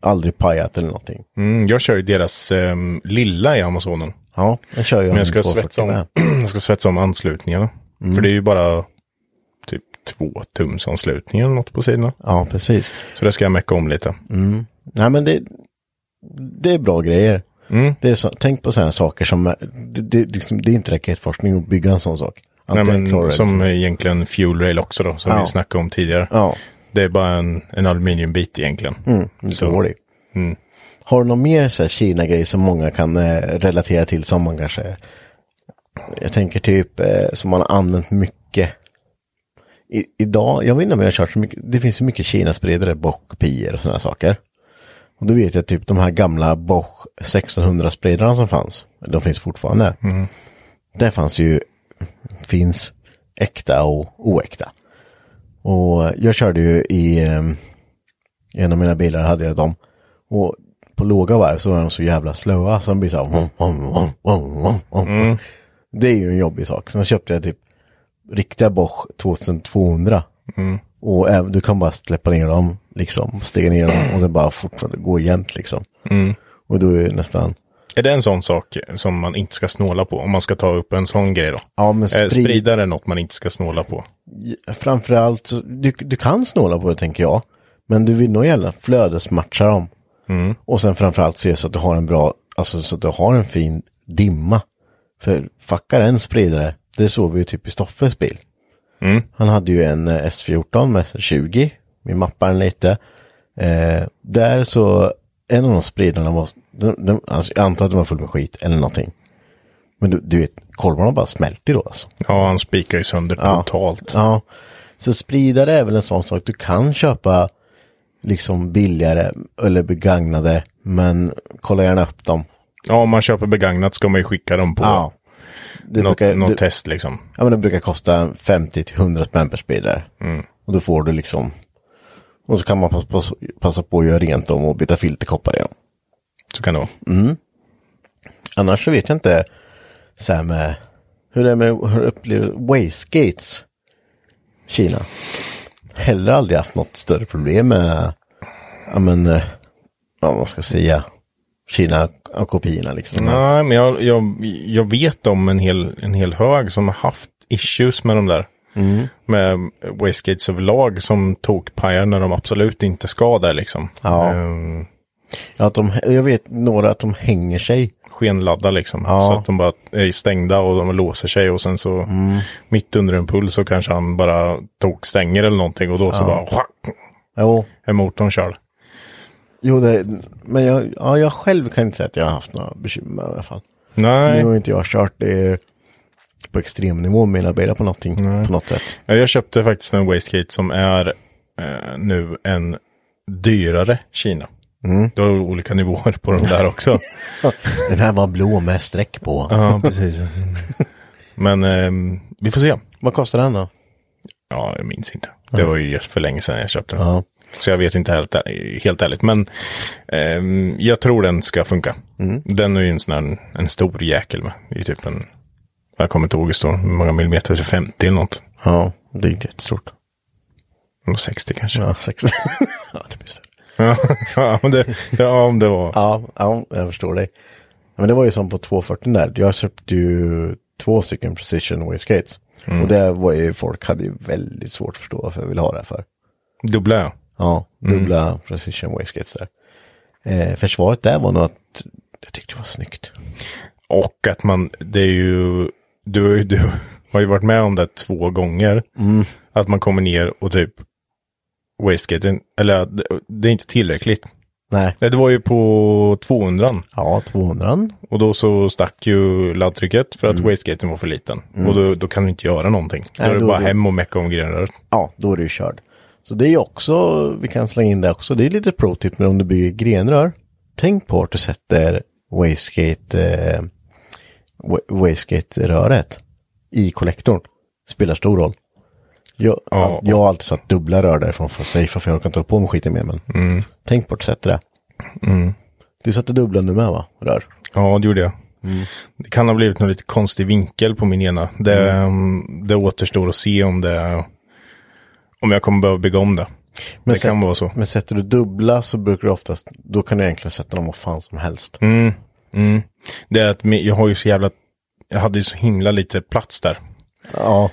Speaker 1: Aldrig pajat eller någonting.
Speaker 2: Mm, jag kör ju deras ehm, lilla i Amazonen.
Speaker 1: Ja, jag kör ju
Speaker 2: Men jag ska,
Speaker 1: en 240
Speaker 2: svetsa om, jag ska svetsa om anslutningarna. För det är ju bara typ två tums anslutningar eller något på sidorna.
Speaker 1: Ja, precis.
Speaker 2: Så det ska jag mecka om lite.
Speaker 1: Nej men det, det är bra grejer.
Speaker 2: Mm.
Speaker 1: Det är så, tänk på sådana saker som, är- det, det, liksom, det är inte raketforskning att bygga en sån sak.
Speaker 2: Nej, men, som egentligen fuel rail också då, som
Speaker 1: Ja.
Speaker 2: vi snackade om tidigare.
Speaker 1: Ja,
Speaker 2: Det är bara en, en aluminiumbit egentligen.
Speaker 1: mm, det
Speaker 2: Så.
Speaker 1: det.
Speaker 2: Mm.
Speaker 1: Har du någon mer så här Kina-grej som många kan eh, relatera till som man kanske, jag tänker typ eh, som man har använt mycket. I, idag, jag vet inte om jag har kört så mycket, det finns ju mycket Kina-spridare, Bosch-kopior och sådana saker. Och då vet jag typ de här gamla Bosch 1600-spridarna som fanns, de finns fortfarande. Där fanns ju, finns äkta och oäkta. Och jag körde ju i, eh, i en av mina bilar hade jag dem. Och på låga varv så är de så jävla slöa så de blir så här. Vom, vom, vom, vom. Det är ju en jobbig sak. Sen köpte jag typ riktiga Bosch 2200. Och även, du kan bara släppa ner dem, liksom, stega ner dem och det bara fortfarande går jämnt liksom. Och då är det nästan,
Speaker 2: Är det en sån sak som man inte ska snåla på? Om man ska ta upp en sån grej då?
Speaker 1: ja men
Speaker 2: Eh,
Speaker 1: sprid,
Speaker 2: Spridare är något man inte ska snåla på.
Speaker 1: framförallt, du, du kan snåla på det tänker jag. Men du vill nog gärna flödesmatcha dem. Och sen framförallt se så att du har en bra, alltså så att du har en fin dimma. För fuckar en spridare, det såg vi ju typ i Stoffes bil. Han hade ju en eh, S14 med 20, vi mappar den lite. Eh, där så, en av de spridarna var, den, den, alltså, jag antar att den var full med skit eller någonting. Men du, du vet, kolvarna bara smälter då alltså.
Speaker 2: Ja, han spikar ju sönder
Speaker 1: Ja.
Speaker 2: totalt.
Speaker 1: Ja, så spridare är väl en sån sak. Du kan köpa liksom billigare eller begagnade, men kolla gärna upp dem.
Speaker 2: Ja, om man köper begagnat ska man ju skicka dem på
Speaker 1: Ja. Det
Speaker 2: något,
Speaker 1: brukar,
Speaker 2: något
Speaker 1: det,
Speaker 2: test liksom.
Speaker 1: ja, men det brukar kosta 50 till 100 spänn per spridare. Och då får du liksom, och så kan man passa på, att göra rent dem och byta filterkoppar igen.
Speaker 2: Så kan det vara.
Speaker 1: Annars så vet jag inte så här med hur det är med hur upplever wastegates Kina. Heller aldrig haft något större problem med, ja men, eh, ja, vad ska säga, Kina-kopiorna liksom.
Speaker 2: Nej, men jag, jag, jag vet om en hel, en hel hög som har haft issues med de där.
Speaker 1: Mm.
Speaker 2: Med wastegates överlag som tokpajar när de absolut inte ska där liksom.
Speaker 1: Ja. Ja, att de, jag vet några att de hänger sig.
Speaker 2: skenladda liksom.
Speaker 1: Ja.
Speaker 2: Så att de bara är stängda och de låser sig och sen så
Speaker 1: Mm.
Speaker 2: mitt under en pull så kanske han bara tog stänger eller någonting och då så bara
Speaker 1: Jo,
Speaker 2: är motorn körd.
Speaker 1: jo det, men jag, ja, jag själv kan inte säga att jag har haft några bekymmer i alla fall. Nu
Speaker 2: Nej,
Speaker 1: har inte jag kört det. På extremnivå med mina bilar på någonting, på något sätt.
Speaker 2: Ja, Jag köpte faktiskt en wastegate som är eh, nu en dyrare Kina.
Speaker 1: Mm.
Speaker 2: Du har olika nivåer på de där också.
Speaker 1: Den här var blå med streck på.
Speaker 2: ja, precis. Men ehm, vi får se.
Speaker 1: Vad kostar den då?
Speaker 2: Ja, jag minns inte. Det var ju för länge sedan jag köpte den.
Speaker 1: Ja.
Speaker 2: Så jag vet inte helt, helt ärligt. Men ehm, jag tror den ska funka.
Speaker 1: Mm.
Speaker 2: Den är ju en sån här, en stor jäkel med. Det är typ en, jag kommer inte ihåg hur stor, hur många millimeter, 50 eller något.
Speaker 1: Ja, det är inte jättestort.
Speaker 2: Nog 60 kanske.
Speaker 1: Ja, 60. ja, det blir större.
Speaker 2: Ja, men det, ja, om det var.
Speaker 1: Ja, ja, jag förstår dig. Men det var ju som på 240 där. Jag köpte ju två stycken Precision Wastegates. Och det var ju, folk hade ju väldigt svårt att förstå varför jag ville ha det här för.
Speaker 2: Dubbla ja.
Speaker 1: Ja, dubbla Precision Wastegates där. Eh, försvaret där var nog att jag tyckte det var snyggt.
Speaker 2: Och att man, det är ju, du, du har ju varit med om det två gånger. Att man kommer ner och typ wastegaten, eller det, är inte tillräckligt.
Speaker 1: Nej,
Speaker 2: Nej, det var ju på 200
Speaker 1: ja, 200.
Speaker 2: och då så stack ju laddtrycket för att wastegaten var för liten. Och då, då kan du inte göra någonting. Då
Speaker 1: Nej,
Speaker 2: är det
Speaker 1: då-
Speaker 2: bara
Speaker 1: då-
Speaker 2: hem och mecka om grenröret.
Speaker 1: Ja, då är ju körd. Så det är ju också, vi kan slänga in det också, det är lite pro-tip men om du bygger grenrör. Tänk på att du sätter wastegate, eh, wastegate-röret i kollektorn. Spelar stor roll. Jag,
Speaker 2: Ja,
Speaker 1: jag har alltid satt dubbla rör därifrån för att safea för jag orkar inte hålla på med skiten mer men tänk på att du sätter det. Du satte dubbla nu med va? Rör.
Speaker 2: Ja, det gjorde jag. Det kan ha blivit någon lite konstig vinkel på min ena. Det, mm, det återstår att se om det om jag kommer behöva bygga om det.
Speaker 1: Men
Speaker 2: det kan
Speaker 1: sätt-
Speaker 2: vara så.
Speaker 1: Men sätter du dubbla så brukar du oftast, då kan du egentligen sätta dem vad fan som helst.
Speaker 2: Mm. Mm. Det är att jag har ju så jävla, jag hade ju så himla lite plats där.
Speaker 1: Ja,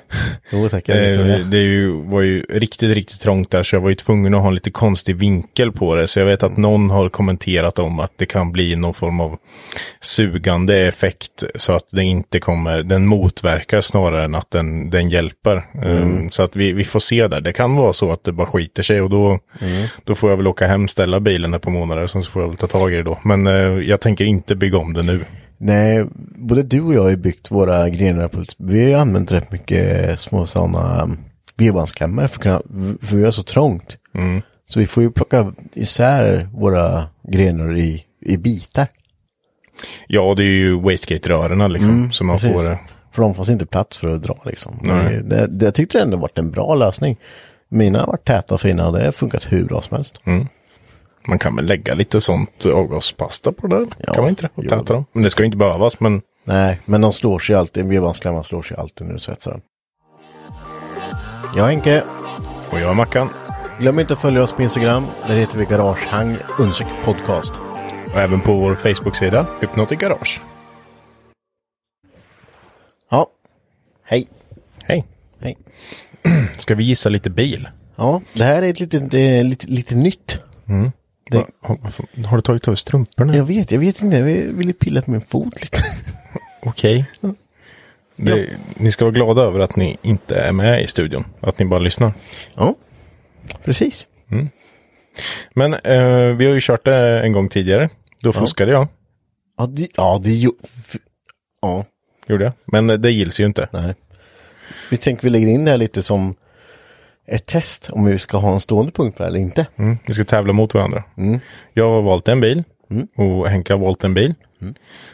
Speaker 1: jo tack. Jag
Speaker 2: Eh,
Speaker 1: det
Speaker 2: det är ju, var ju riktigt, riktigt trångt där så jag var ju tvungen att ha en lite konstig vinkel på det. Så jag vet att någon har kommenterat om att det kan bli någon form av sugande effekt så att den inte kommer, den motverkar snarare än att den, den hjälper. Eh, Så att vi, vi får se där. Det kan vara så att det bara skiter sig och då, då får jag väl åka hem, ställa bilen ett par månader, sen så får jag väl ta tag i det då. Men eh, jag tänker inte bygga om det nu.
Speaker 1: Nej, både du och jag har byggt våra grenar på, vi har ju använt rätt mycket små sådana vedbandsklämmor för, att kunna, för vi har så trångt.
Speaker 2: Mm.
Speaker 1: Så vi får ju plocka isär våra grenar i, i bitar.
Speaker 2: Ja, det är ju wastegate-rörerna liksom. som man
Speaker 1: Mm, Precis.
Speaker 2: får...
Speaker 1: För de fanns inte plats för att dra liksom.
Speaker 2: Nej.
Speaker 1: Det, det, jag tyckte det ändå varit en bra lösning. Mina har varit täta och fina och det har funkat hur bra som helst.
Speaker 2: Man kan väl lägga lite sånt avgaspasta på det där?
Speaker 1: Ja,
Speaker 2: kan man inte det? Och täta dem. Men det ska ju inte behövas, men
Speaker 1: Nej, men de slår sig alltid, en vedbandsklämma slår sig alltid när du svetsar den. Ja, Henke.
Speaker 2: och jag är Mackan.
Speaker 1: Glöm inte att följa oss på Instagram. Där heter vi Garagehang podcast.
Speaker 2: Och även på vår Facebook-sida, Hypnotic Garage.
Speaker 1: Ja. Hej.
Speaker 2: Hej.
Speaker 1: Hej.
Speaker 2: Ska vi gissa lite bil?
Speaker 1: Ja, det här är ett lite, det är lite, lite nytt. Det-
Speaker 2: Har, har du tagit av strumporna?
Speaker 1: Jag vet, jag vet inte. Jag ville pilla på min fot lite.
Speaker 2: Okej. Det- Ni ska vara glada över att ni inte är med i studion. Att ni bara lyssnar.
Speaker 1: Ja, precis.
Speaker 2: Men eh, vi har ju kört det en gång tidigare. Då fuskade jag.
Speaker 1: Ja, det, ja, det ju... Ja,
Speaker 2: Gjorde jag. Men det gills ju inte.
Speaker 1: nej. Vi tänker vi lägger in det här lite som ett test om vi ska ha en stående punkt på det eller inte.
Speaker 2: Mm. Vi ska tävla mot varandra. Jag har valt en bil och Henke har valt en bil.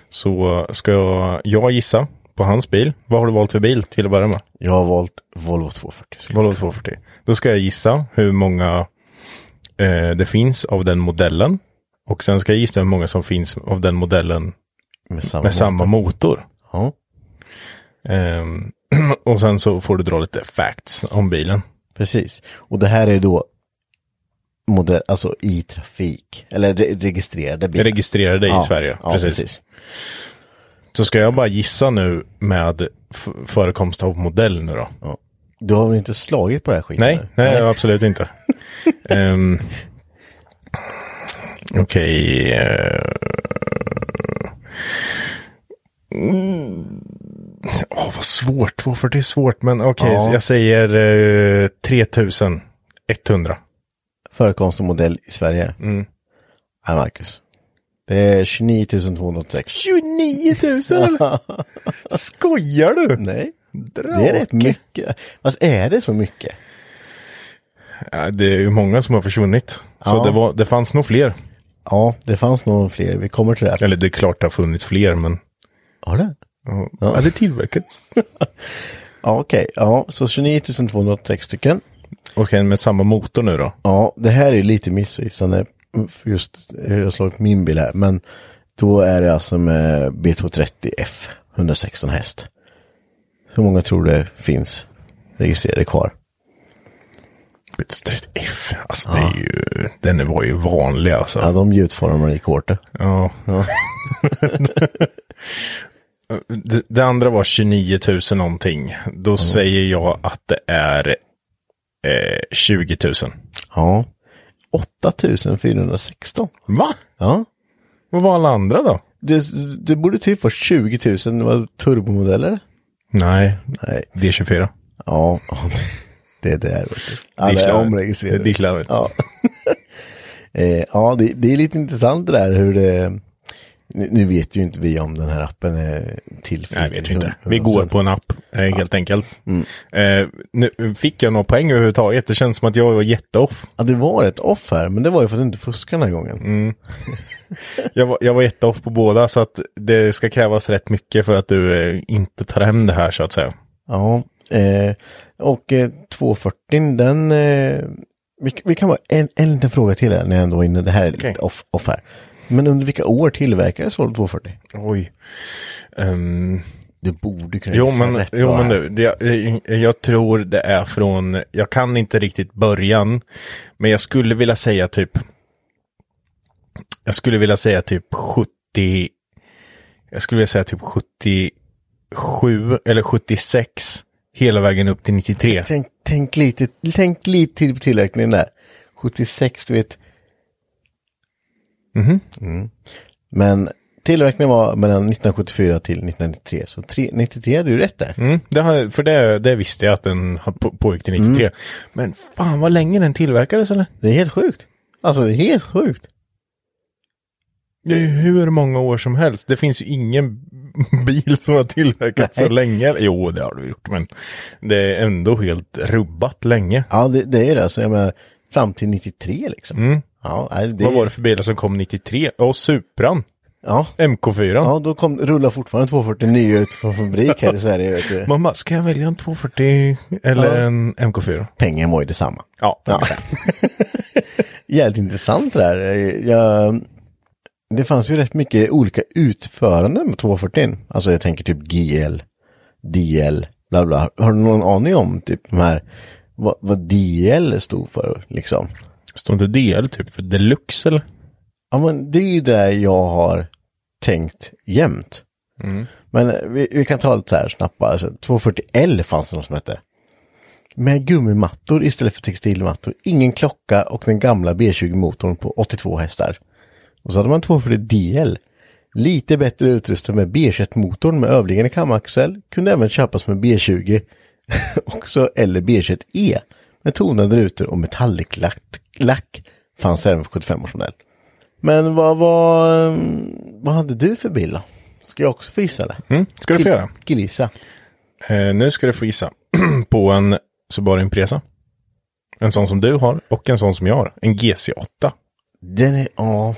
Speaker 2: Så ska jag, jag gissa på hans bil. Vad har du valt för bil till att börja med?
Speaker 1: Jag har valt Volvo 240. så-
Speaker 2: Volvo 240. Då ska jag gissa hur många eh, det finns av den modellen. Och sen ska jag gissa hur många som finns av den modellen
Speaker 1: Med samma,
Speaker 2: med samma
Speaker 1: motor.
Speaker 2: motor.
Speaker 1: Ja,
Speaker 2: Ehm, och sen så får du dra lite facts om bilen.
Speaker 1: Precis. Och det här är då modell, alltså i trafik. Eller re registrerade bilar.
Speaker 2: Registrerade i
Speaker 1: ja,
Speaker 2: Sverige.
Speaker 1: Ja,
Speaker 2: precis.
Speaker 1: precis.
Speaker 2: Så ska jag bara gissa nu med förekomst av modell nu då?
Speaker 1: Ja. Du har väl inte slagit på det här skiten?
Speaker 2: Nej,
Speaker 1: eller?
Speaker 2: nej, absolut inte. um, Okej. eh, mm. Åh, vad svårt. 240 är svårt, men okej,
Speaker 1: Ja.
Speaker 2: så jag säger uh, 3100.
Speaker 1: Förekomst av modell i Sverige.
Speaker 2: Mm.
Speaker 1: Nej, Marcus. Det är 29 286.
Speaker 2: 29 000 eller? Skojar du?
Speaker 1: Nej, det är rätt mycket. Fast är det så mycket?
Speaker 2: Ja, det är ju många som har försvunnit. Så
Speaker 1: Ja.
Speaker 2: det, var, det fanns nog fler.
Speaker 1: Ja, det fanns nog fler. Vi kommer till det.
Speaker 2: Eller det är klart det har funnits fler, men...
Speaker 1: Har det?
Speaker 2: Ja, ja. det tillverkats.
Speaker 1: Ja, okej. Ja, så 29 286 stycken.
Speaker 2: Okej, med samma motor nu då?
Speaker 1: Ja, det här är lite missvisande. för Just hur jag slagit min bil här. Men då är det alltså med B230F 116 häst. Hur många tror det finns registrerade kvar?
Speaker 2: Bitstreet F. Alltså det är ju... Den var ju vanlig alltså.
Speaker 1: Ja, de gjutformar i kortet.
Speaker 2: Ja. det, det andra var 29 000 någonting. Då säger jag att det är eh, 20 000.
Speaker 1: Ja. 8416.
Speaker 2: Va?
Speaker 1: Ja.
Speaker 2: Vad var alla andra då?
Speaker 1: Det, det borde typ vara 20 000 det var turbomodeller.
Speaker 2: Nej,
Speaker 1: Nej.
Speaker 2: D24.
Speaker 1: Ja, det är det. Alla är omregistrerade.
Speaker 2: Det är.
Speaker 1: Ja, eh, ja det, det är lite intressant det där hur det... Nu, nu vet ju inte vi om den här appen är till
Speaker 2: Nej, vet vi inte. Vi går på en app, eh, helt enkelt.
Speaker 1: Mm.
Speaker 2: Eh, nu fick jag några poäng överhuvudtaget. Det känns som att jag var jätteoff.
Speaker 1: Ja, det var ett off här, men det var ju för att du inte fuskar den här gången.
Speaker 2: Mm. Jag var, jag var jätteoff på båda, så att det ska krävas rätt mycket för att du eh, inte tar hem det här, så att säga.
Speaker 1: Ja, eh, och eh, 240 den... Eh, vi, vi kan vara en, en liten fråga till här när jag ändå är inne. Det här är lite
Speaker 2: Okej.
Speaker 1: off, off här. Men under vilka år tillverkades Volvo 240?
Speaker 2: Oj. Ehm,
Speaker 1: Du borde kunna
Speaker 2: Jo, men,
Speaker 1: rätt
Speaker 2: jo, men du, det, jag, jag tror det är från, jag kan inte riktigt början, men jag skulle vilja säga typ, jag skulle vilja säga typ 70, jag skulle vilja säga typ 77 eller 76, hela vägen upp till 93.
Speaker 1: Tänk, tänk lite, tänk lite till på tillverkningen där. 76, du vet.
Speaker 2: Mhm.
Speaker 1: Mm. Men tillverkningen var mellan 1974 till 1993. Så tre, 93 hade du rätt där.
Speaker 2: Mm, det har, för det, det visste jag att den på, pågick till 93. Men fan vad länge den tillverkades eller?
Speaker 1: Det är helt sjukt. Alltså det är helt sjukt.
Speaker 2: Det är ju hur många år som helst. Det finns ju ingen bil som har tillverkats så länge. Jo, det har du gjort, men det är ändå helt rubbat länge.
Speaker 1: Ja, det, det är det. Så jag menar, fram till 93 liksom. Ja, det,
Speaker 2: Vad var det för bilar som kom 93? Ja, Supran.
Speaker 1: Ja,
Speaker 2: MK4.
Speaker 1: ja då kom, rullar fortfarande 240 nya ut från fabrik här i Sverige.
Speaker 2: Mamma, ska jag välja en 240 eller
Speaker 1: Ja.
Speaker 2: en MK4?
Speaker 1: Pengen var ju detsamma.
Speaker 2: Ja,
Speaker 1: Ja. Jävligt intressant det där. Jag, det fanns ju rätt mycket olika utföranden med 240. Alltså jag tänker typ GL, DL, bla bla. Har du någon aning om typ de här, vad, vad DL stod för liksom?
Speaker 2: Står inte DL typ för deluxe eller?
Speaker 1: Ja men det är ju det jag har tänkt jämt. Men vi, vi kan ta lite så här snabbt. Alltså, 240L fanns det något som hette. Med gummimattor istället för textilmattor. Ingen klocka och den gamla B20-motorn på 82 hästar. Och så hade man 240 DL. Lite bättre utrustad med B21-motorn med överliggande kamaxel. Kunde även köpas med B20 också eller B21E. Med tonade rutor och metallic-lack lack fanns även för 75-årsmodell. Men vad, vad, ehm, vad hade du för bil då? Ska jag också få gissa eller?
Speaker 2: Mm, ska du få göra.
Speaker 1: Gissa.
Speaker 2: Eh, nu ska du få gissa på en Subaru Impresa. En sån som du har och en sån som jag har. En GC8.
Speaker 1: Den är, ja.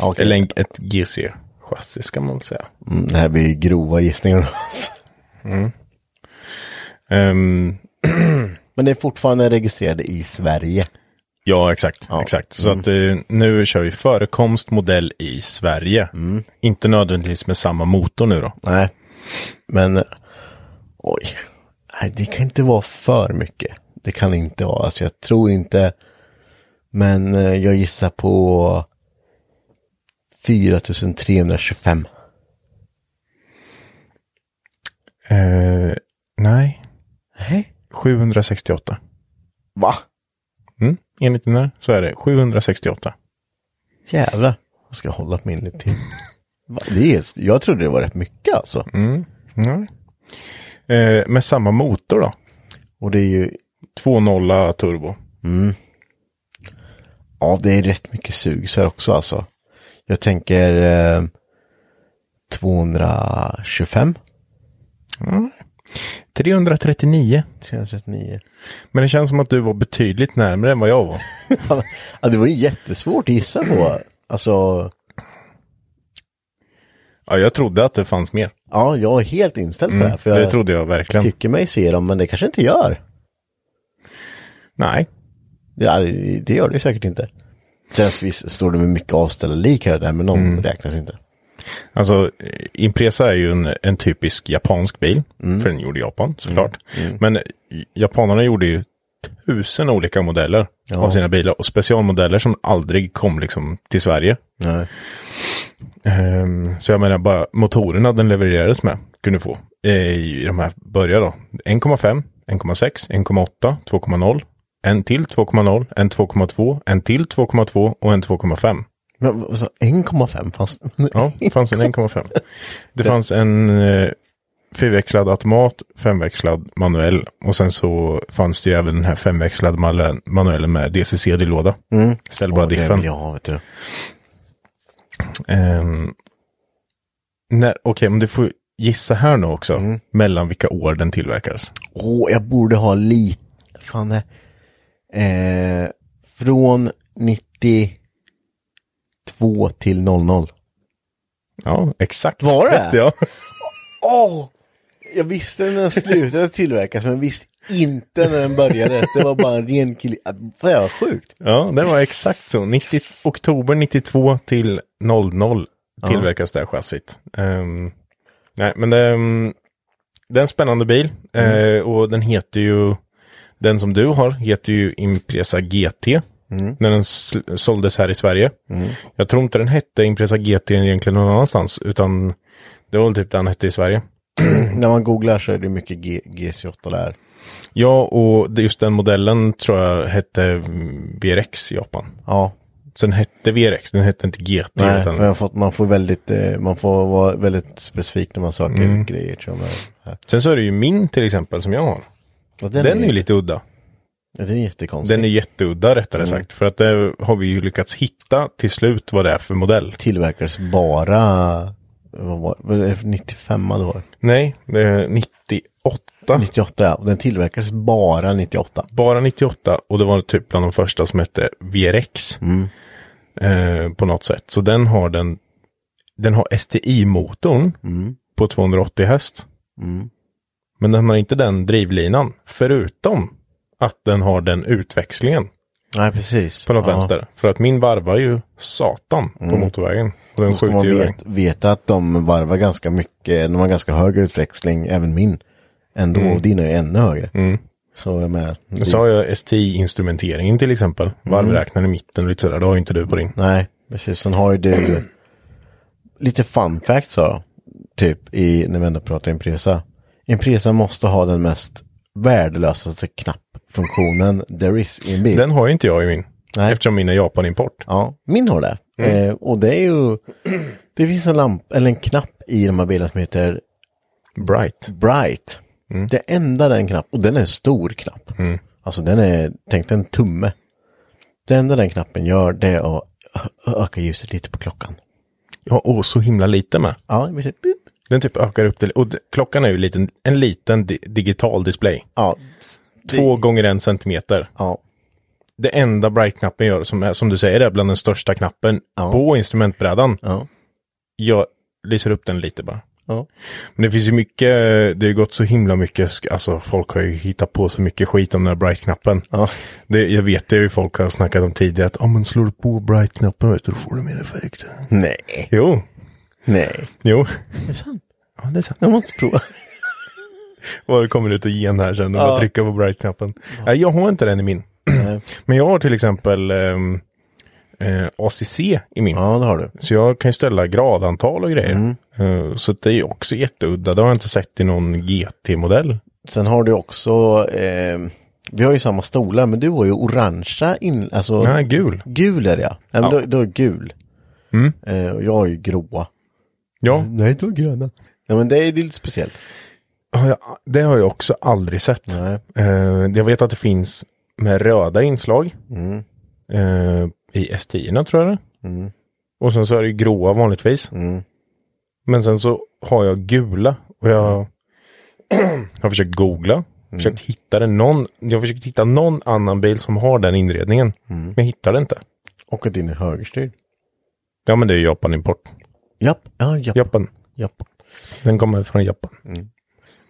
Speaker 1: Okej.
Speaker 2: Eller en, ett GC-chassi ska man säga.
Speaker 1: Mm, det här blir grova gissningar.
Speaker 2: Ehm,
Speaker 1: Men det är fortfarande registrerade i Sverige.
Speaker 2: ja, exakt.
Speaker 1: Ja.
Speaker 2: exakt. Så att eh, nu kör vi förekomst modell i Sverige. Inte nödvändigtvis med samma motor nu då.
Speaker 1: Nej. Men, oj. Nej, det kan inte vara för mycket. Det kan inte vara. Alltså jag tror inte. Men eh, jag gissar på 4325.
Speaker 2: Eh, nej,
Speaker 1: Nej.
Speaker 2: 768.
Speaker 1: Va?
Speaker 2: Mm, enligt den här så är det 768.
Speaker 1: Jävlar. Jag ska hålla på min lite till. Va? Det är, jag trodde det var rätt mycket alltså.
Speaker 2: Mm. Eh, med samma motor då.
Speaker 1: Och det är ju
Speaker 2: 2.0 turbo.
Speaker 1: Ja, det är rätt mycket sugsar också alltså. Jag tänker eh, 225.
Speaker 2: 339.
Speaker 1: 339.
Speaker 2: Men det känns som att du var betydligt närmare än vad jag var.
Speaker 1: ja, det var ju jättesvårt att gissa på. Alltså,
Speaker 2: Ja, jag trodde att det fanns mer.
Speaker 1: ja, jag är helt inställd på det här. För
Speaker 2: Mm, det
Speaker 1: jag
Speaker 2: trodde jag verkligen.
Speaker 1: tycker mig se dem, men det kanske inte gör.
Speaker 2: Nej.
Speaker 1: Ja, det det gör det säkert inte. Sen står det med mycket avställda lik här och där, men de
Speaker 2: Mm.
Speaker 1: räknas inte.
Speaker 2: Alltså, Impresa är ju en, en typisk japansk bil. För den gjorde Japan, såklart. Men eh, japanerna gjorde ju tusen olika modeller
Speaker 1: Ja.
Speaker 2: av sina bilar. Och specialmodeller som aldrig kom liksom till Sverige. Ehm, så jag menar bara motorerna den levererades med kunde få eh, i de här börjar då. 1,5, 1,6, 1,8, 2,0, en till 2,0, en 2,2, en till 2,2 och en 2,5.
Speaker 1: Men vad sa- 1,5 fanns
Speaker 2: Ja, det fanns en 1,5. Det fanns en eh, fyrväxlad automat, femväxlad manuell och sen så fanns det ju även den här femväxlade manuell- manuellen med DCC-låda.
Speaker 1: Mm.
Speaker 2: Ställbara
Speaker 1: det
Speaker 2: diffen.
Speaker 1: ha, vet du.
Speaker 2: Ehm, okej, men du får gissa här nu också.
Speaker 1: Mm.
Speaker 2: Mellan vilka år den tillverkades.
Speaker 1: Åh, jag borde ha lite, fan det, eh, från 92 till 00.
Speaker 2: Ja, exakt.
Speaker 1: Var det?
Speaker 2: rätt, Ja.
Speaker 1: Åh! Jag visste när den slutade tillverkas, men visste inte när den började. Det var bara en ren kill... Vad sjukt.
Speaker 2: ja, det var exakt så. 90, oktober 92 till 00 tillverkas det här chassit. Ehm, nej, men det, um, det är en spännande bil.
Speaker 1: Mm.
Speaker 2: Eh, och den heter ju, den som du har, heter ju Impresa GT.
Speaker 1: Mm.
Speaker 2: När den såldes här i Sverige. Jag tror inte den hette Impresa GT egentligen någon annanstans, utan det var väl typ den hette i Sverige.
Speaker 1: När man googlar så är det mycket G GC8 där.
Speaker 2: Ja, och just den modellen tror jag hette mm, VRX i Japan.
Speaker 1: Ja,
Speaker 2: Så den hette VRX, den hette inte GT.
Speaker 1: nej,
Speaker 2: utan,
Speaker 1: för fått, man får väldigt, eh, man får vara väldigt specifik när man söker grejer tror jag.
Speaker 2: Sen så är det ju min till exempel som jag har.
Speaker 1: Och
Speaker 2: Den, är ju lite udda.
Speaker 1: Ja, den är jättekonstig.
Speaker 2: Den är jätteudda rättare sagt. För att det har vi ju lyckats hitta till slut vad det är för modell.
Speaker 1: Tillverkades bara, vad var det för 95 det var?
Speaker 2: Nej, det är 98.
Speaker 1: 98 ja, och den tillverkades bara 98.
Speaker 2: Bara 98 och det var typ bland de första som hette VRX. Eh, på något sätt. Så den har den, den har STI-motorn på 280 häst. Men den har inte den drivlinan. Förutom att den har den utväxlingen
Speaker 1: Nej, precis.
Speaker 2: på något
Speaker 1: Ja.
Speaker 2: vänster. För att min varvar ju satan på motorvägen. Och den skjuter
Speaker 1: man
Speaker 2: ju
Speaker 1: vet, veta att de varvar ganska mycket, de har ganska hög utväxling, även min. Ändå,
Speaker 2: Mm.
Speaker 1: och din är ännu högre. Så jag med.
Speaker 2: Nu sa jag STI-instrumenteringen till exempel. Varvräknaren i mitten och lite sådär. Det har ju inte du på din.
Speaker 1: Nej, precis. Sen har ju du lite fun facts så, typ i, när vi ändå pratar Impresa. Impresa måste ha den mest värdelösaste knappfunktionen there is i en bil.
Speaker 2: Den har ju inte jag i min.
Speaker 1: Nej.
Speaker 2: Eftersom min är Japan-import.
Speaker 1: Ja, min har det.
Speaker 2: Mm.
Speaker 1: Eh, och det är ju, det finns en lamp, eller en knapp i de här bilarna som heter
Speaker 2: Bright.
Speaker 1: Bright.
Speaker 2: Mm.
Speaker 1: Det enda den knapp, och den är en stor knapp. Alltså den är, tänk en tumme. Det enda den knappen gör det är att öka ljuset lite på klockan.
Speaker 2: Ja, och så himla lite med.
Speaker 1: Ja, vi ser.
Speaker 2: Den typ ökar upp det. Och klockan är ju liten, en liten di digital display.
Speaker 1: ja,
Speaker 2: Två gånger en centimeter.
Speaker 1: ja,
Speaker 2: Det enda Bright-knappen gör, som är som du säger, är bland den största knappen
Speaker 1: Ja.
Speaker 2: på instrumentbrädan.
Speaker 1: ja,
Speaker 2: Jag lyser upp den lite bara.
Speaker 1: ja.
Speaker 2: Men det finns ju mycket, det har gått så himla mycket, alltså folk har ju hittat på så mycket skit om den här Bright-knappen.
Speaker 1: Ja.
Speaker 2: Det, jag vet det ju folk har snackat om tidigare, att om man slår på Bright-knappen vet du, då får du mer effekt.
Speaker 1: Nej,
Speaker 2: Jo,
Speaker 1: nej.
Speaker 2: jo.
Speaker 1: Det är sant.
Speaker 2: Ja, det är sant.
Speaker 1: Jag måste prova.
Speaker 2: Och det kommer ut och gen här sen, och
Speaker 1: Ja.
Speaker 2: bara trycka på Bright-knappen. Nej, jag har inte den i min. Men jag har till exempel ehm, eh, ACC i min.
Speaker 1: Ja, det har du.
Speaker 2: Så jag kan ju ställa gradantal och grejer.
Speaker 1: Mm.
Speaker 2: Eh, så det är också jätteudda. Det har jag inte sett i någon GT-modell.
Speaker 1: Sen har du också, eh, vi har ju samma stolar, men du har ju orangea in, alltså
Speaker 2: Nej, gul.
Speaker 1: gul är det ja. Nej, men
Speaker 2: Ja.
Speaker 1: Då, då är gul.
Speaker 2: Mm.
Speaker 1: Eh, och jag har ju gråa.
Speaker 2: Ja,
Speaker 1: Nej, har gröna. Ja, men det är, lite speciellt.
Speaker 2: det har jag också aldrig sett.
Speaker 1: Nej.
Speaker 2: Eh, jag vet att det finns med röda inslag.
Speaker 1: Mm.
Speaker 2: Eh, I S10 tror jag det
Speaker 1: Mm.
Speaker 2: Och sen så är det gråa vanligtvis. Men sen så har jag gula. Och jag har försökt googla. Försökt hitta det någon. Jag har försökt hitta någon annan bil som har den inredningen. Men jag hittar det inte.
Speaker 1: Och att din är högerstyrd.
Speaker 2: Ja men det är Japan import.
Speaker 1: Japp, ja, japp.
Speaker 2: Japan.
Speaker 1: japp.
Speaker 2: Den kommer från Japan.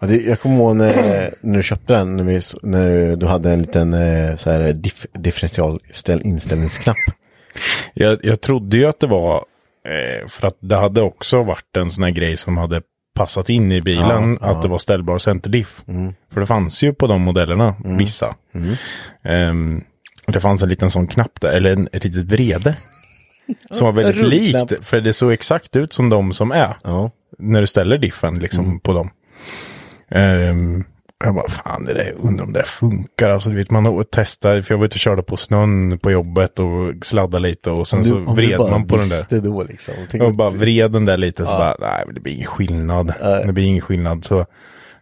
Speaker 1: Ja, det, jag kommer ihåg när, när du köpte den, när, vi, när du hade en liten eh, så här, diff, differential ställ, inställningsknapp.
Speaker 2: Jag, jag trodde ju att det var eh, för att det hade också varit en sån här grej som hade passat in i bilen
Speaker 1: Ja,
Speaker 2: att det var ställbar centerdiff. För det fanns ju på de modellerna, vissa. Ehm, och det fanns en liten sån knapp där, eller en, ett litet vrede. Som var väldigt
Speaker 1: rullknapp.
Speaker 2: likt, för det såg exakt ut som de som är.
Speaker 1: Ja.
Speaker 2: När du ställer diffen liksom på dem. Ehm, jag bara, fan det där, undrar om det där funkar. Alltså du vet, man har testat, för jag var ute och körde på snön på jobbet och sladdade lite och sen så
Speaker 1: Du- du
Speaker 2: vred man på den där.
Speaker 1: då liksom.
Speaker 2: Jag bara vred den där lite så bara, nej det blir ingen skillnad. Det blir ingen skillnad. Så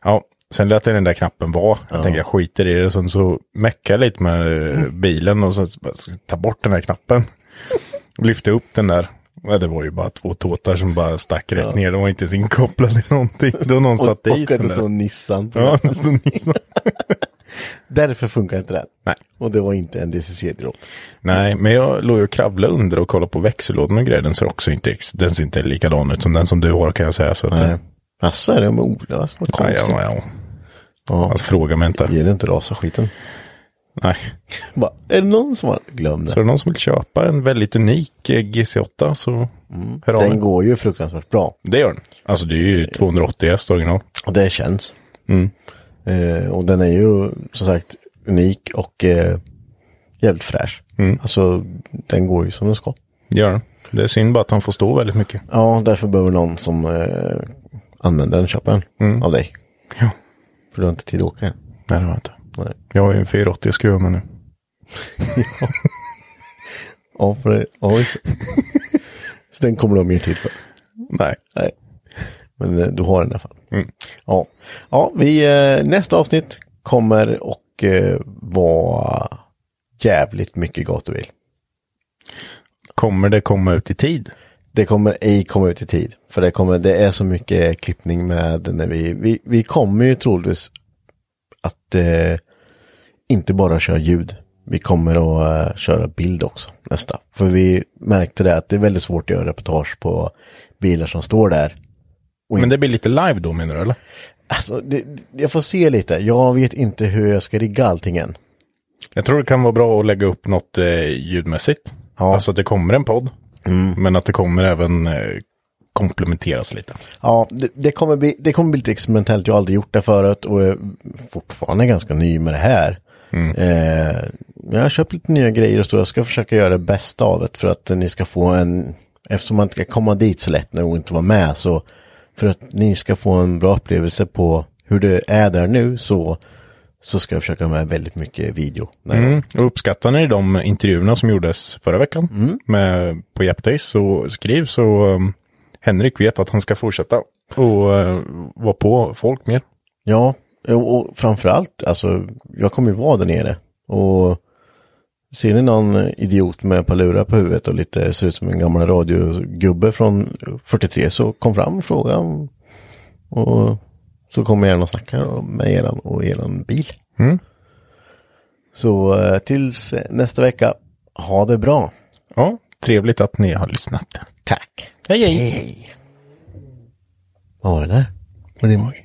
Speaker 2: ja, sen lät jag den där knappen vara. Jag tänkte jag skiter i det. Sen så meckade jag lite med eh, bilen och så bara, ta bort den här knappen. Lyfte upp den där. Ja, det var ju bara två tåtar som bara stack rätt ner. De var inte ens inkopplade i någonting. Då någon satt
Speaker 1: och,
Speaker 2: dit
Speaker 1: och
Speaker 2: den
Speaker 1: det
Speaker 2: där.
Speaker 1: Nissan
Speaker 2: Ja,
Speaker 1: den.
Speaker 2: det stod Nissan.
Speaker 1: Därför funkar inte det.
Speaker 2: Nej.
Speaker 1: Och det var inte en DCC-drop.
Speaker 2: Nej, men jag låg ju och kravlade under och kollade på växellådan och grejer. Den ser också inte, den ser inte likadan ut som den som du har kan jag säga. Så att,
Speaker 1: Nej. Asså, är det med Ola? Vad
Speaker 2: ja,
Speaker 1: konstigt.
Speaker 2: ja, ja.
Speaker 1: Ja.
Speaker 2: Alltså fråga mig inte.
Speaker 1: Ger du inte rasa skiten?
Speaker 2: Nej.
Speaker 1: Bara, är det någon som har glömt
Speaker 2: Så
Speaker 1: det?
Speaker 2: är det någon som vill köpa en väldigt unik eh, GC8 så hör av
Speaker 1: Den går ju fruktansvärt bra.
Speaker 2: Det gör den. Alltså det är ju 280 häst original.
Speaker 1: Och det känns.
Speaker 2: Mm.
Speaker 1: Eh, och den är ju som sagt unik och eh, jävligt fräsch.
Speaker 2: Mm.
Speaker 1: Alltså den går ju som den ska.
Speaker 2: Gör den. Det är synd bara att han får stå väldigt mycket.
Speaker 1: Ja, därför behöver någon som eh, använder den köpa den
Speaker 2: Mm.
Speaker 1: av dig.
Speaker 2: Ja.
Speaker 1: För du har inte tid att åka än.
Speaker 2: Nej, det var inte.
Speaker 1: Nej.
Speaker 2: Jag har ju en 480 skruv med nu.
Speaker 1: Ja, för det, ja, just det. Så den kommer du ha mer tid för.
Speaker 2: Nej.
Speaker 1: Nej. Men eh, du har den i alla fall.
Speaker 2: Mm.
Speaker 1: Ja, ja vi, eh, nästa avsnitt kommer och eh, vara jävligt mycket gatubil.
Speaker 2: Kommer det komma ut i tid?
Speaker 1: Det kommer ej komma ut i tid. För det, kommer, det är så mycket klippning med när vi, vi, vi kommer ju troligtvis att eh, inte bara köra ljud. Vi kommer att eh, köra bild också nästa. För vi märkte det att det är väldigt svårt att göra reportage på bilar som står där.
Speaker 2: Men det blir lite live då menar du eller?
Speaker 1: Alltså, det, jag får se lite. Jag vet inte hur jag ska rigga allting än.
Speaker 2: Jag tror det kan vara bra att lägga upp något eh, ljudmässigt.
Speaker 1: Ja.
Speaker 2: Alltså att det kommer en podd. Men att det kommer även eh, komplementeras lite.
Speaker 1: Ja, det, det, kommer bli, det kommer bli lite experimentellt. Jag har aldrig gjort det förut och är fortfarande ganska ny med det här. Eh, jag har köpt lite nya grejer och så jag ska försöka göra det bästa av det för att ni ska få en, eftersom man inte kan komma dit så lätt nu och inte vara med så för att ni ska få en bra upplevelse på hur det är där nu så, så ska jag försöka med väldigt mycket video.
Speaker 2: Mm. Och uppskattar ni de intervjuerna som gjordes förra veckan med, på Japdays så skriv så um, Henrik vet att han ska fortsätta och uh, vara på folk mer.
Speaker 1: Ja, och framförallt, alltså, jag kommer ju vara där nere. Och ser ni någon idiot med palurar på huvudet och lite ser ut som en gammal radiogubbe från 43 så kom fram och fråga. Och så kommer jag gärna och snackar med eran och eran bil.
Speaker 2: Mm.
Speaker 1: Så eh, tills nästa vecka, ha det bra.
Speaker 2: Ja, trevligt att ni har lyssnat.
Speaker 1: Tack.
Speaker 2: Hej hej!
Speaker 1: Hej. Vad var det där? Var det magen?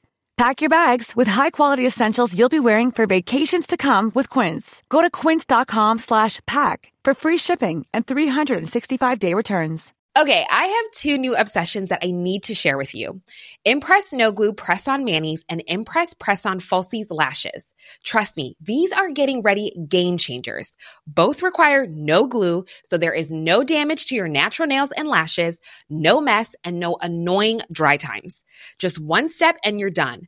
Speaker 3: Pack your bags with high-quality essentials you'll be wearing for vacations to come with Quince. Go to quince.com slash pack for free shipping and 365-day returns.
Speaker 4: Okay, I have two new obsessions that I need to share with you. Impress No Glue Press On Manis and Impress Press On Falsies Lashes. Trust me, these are getting ready game changers. Both require no glue, so there is no damage to your natural nails and lashes, no mess, and no annoying dry times. Just one step and you're done.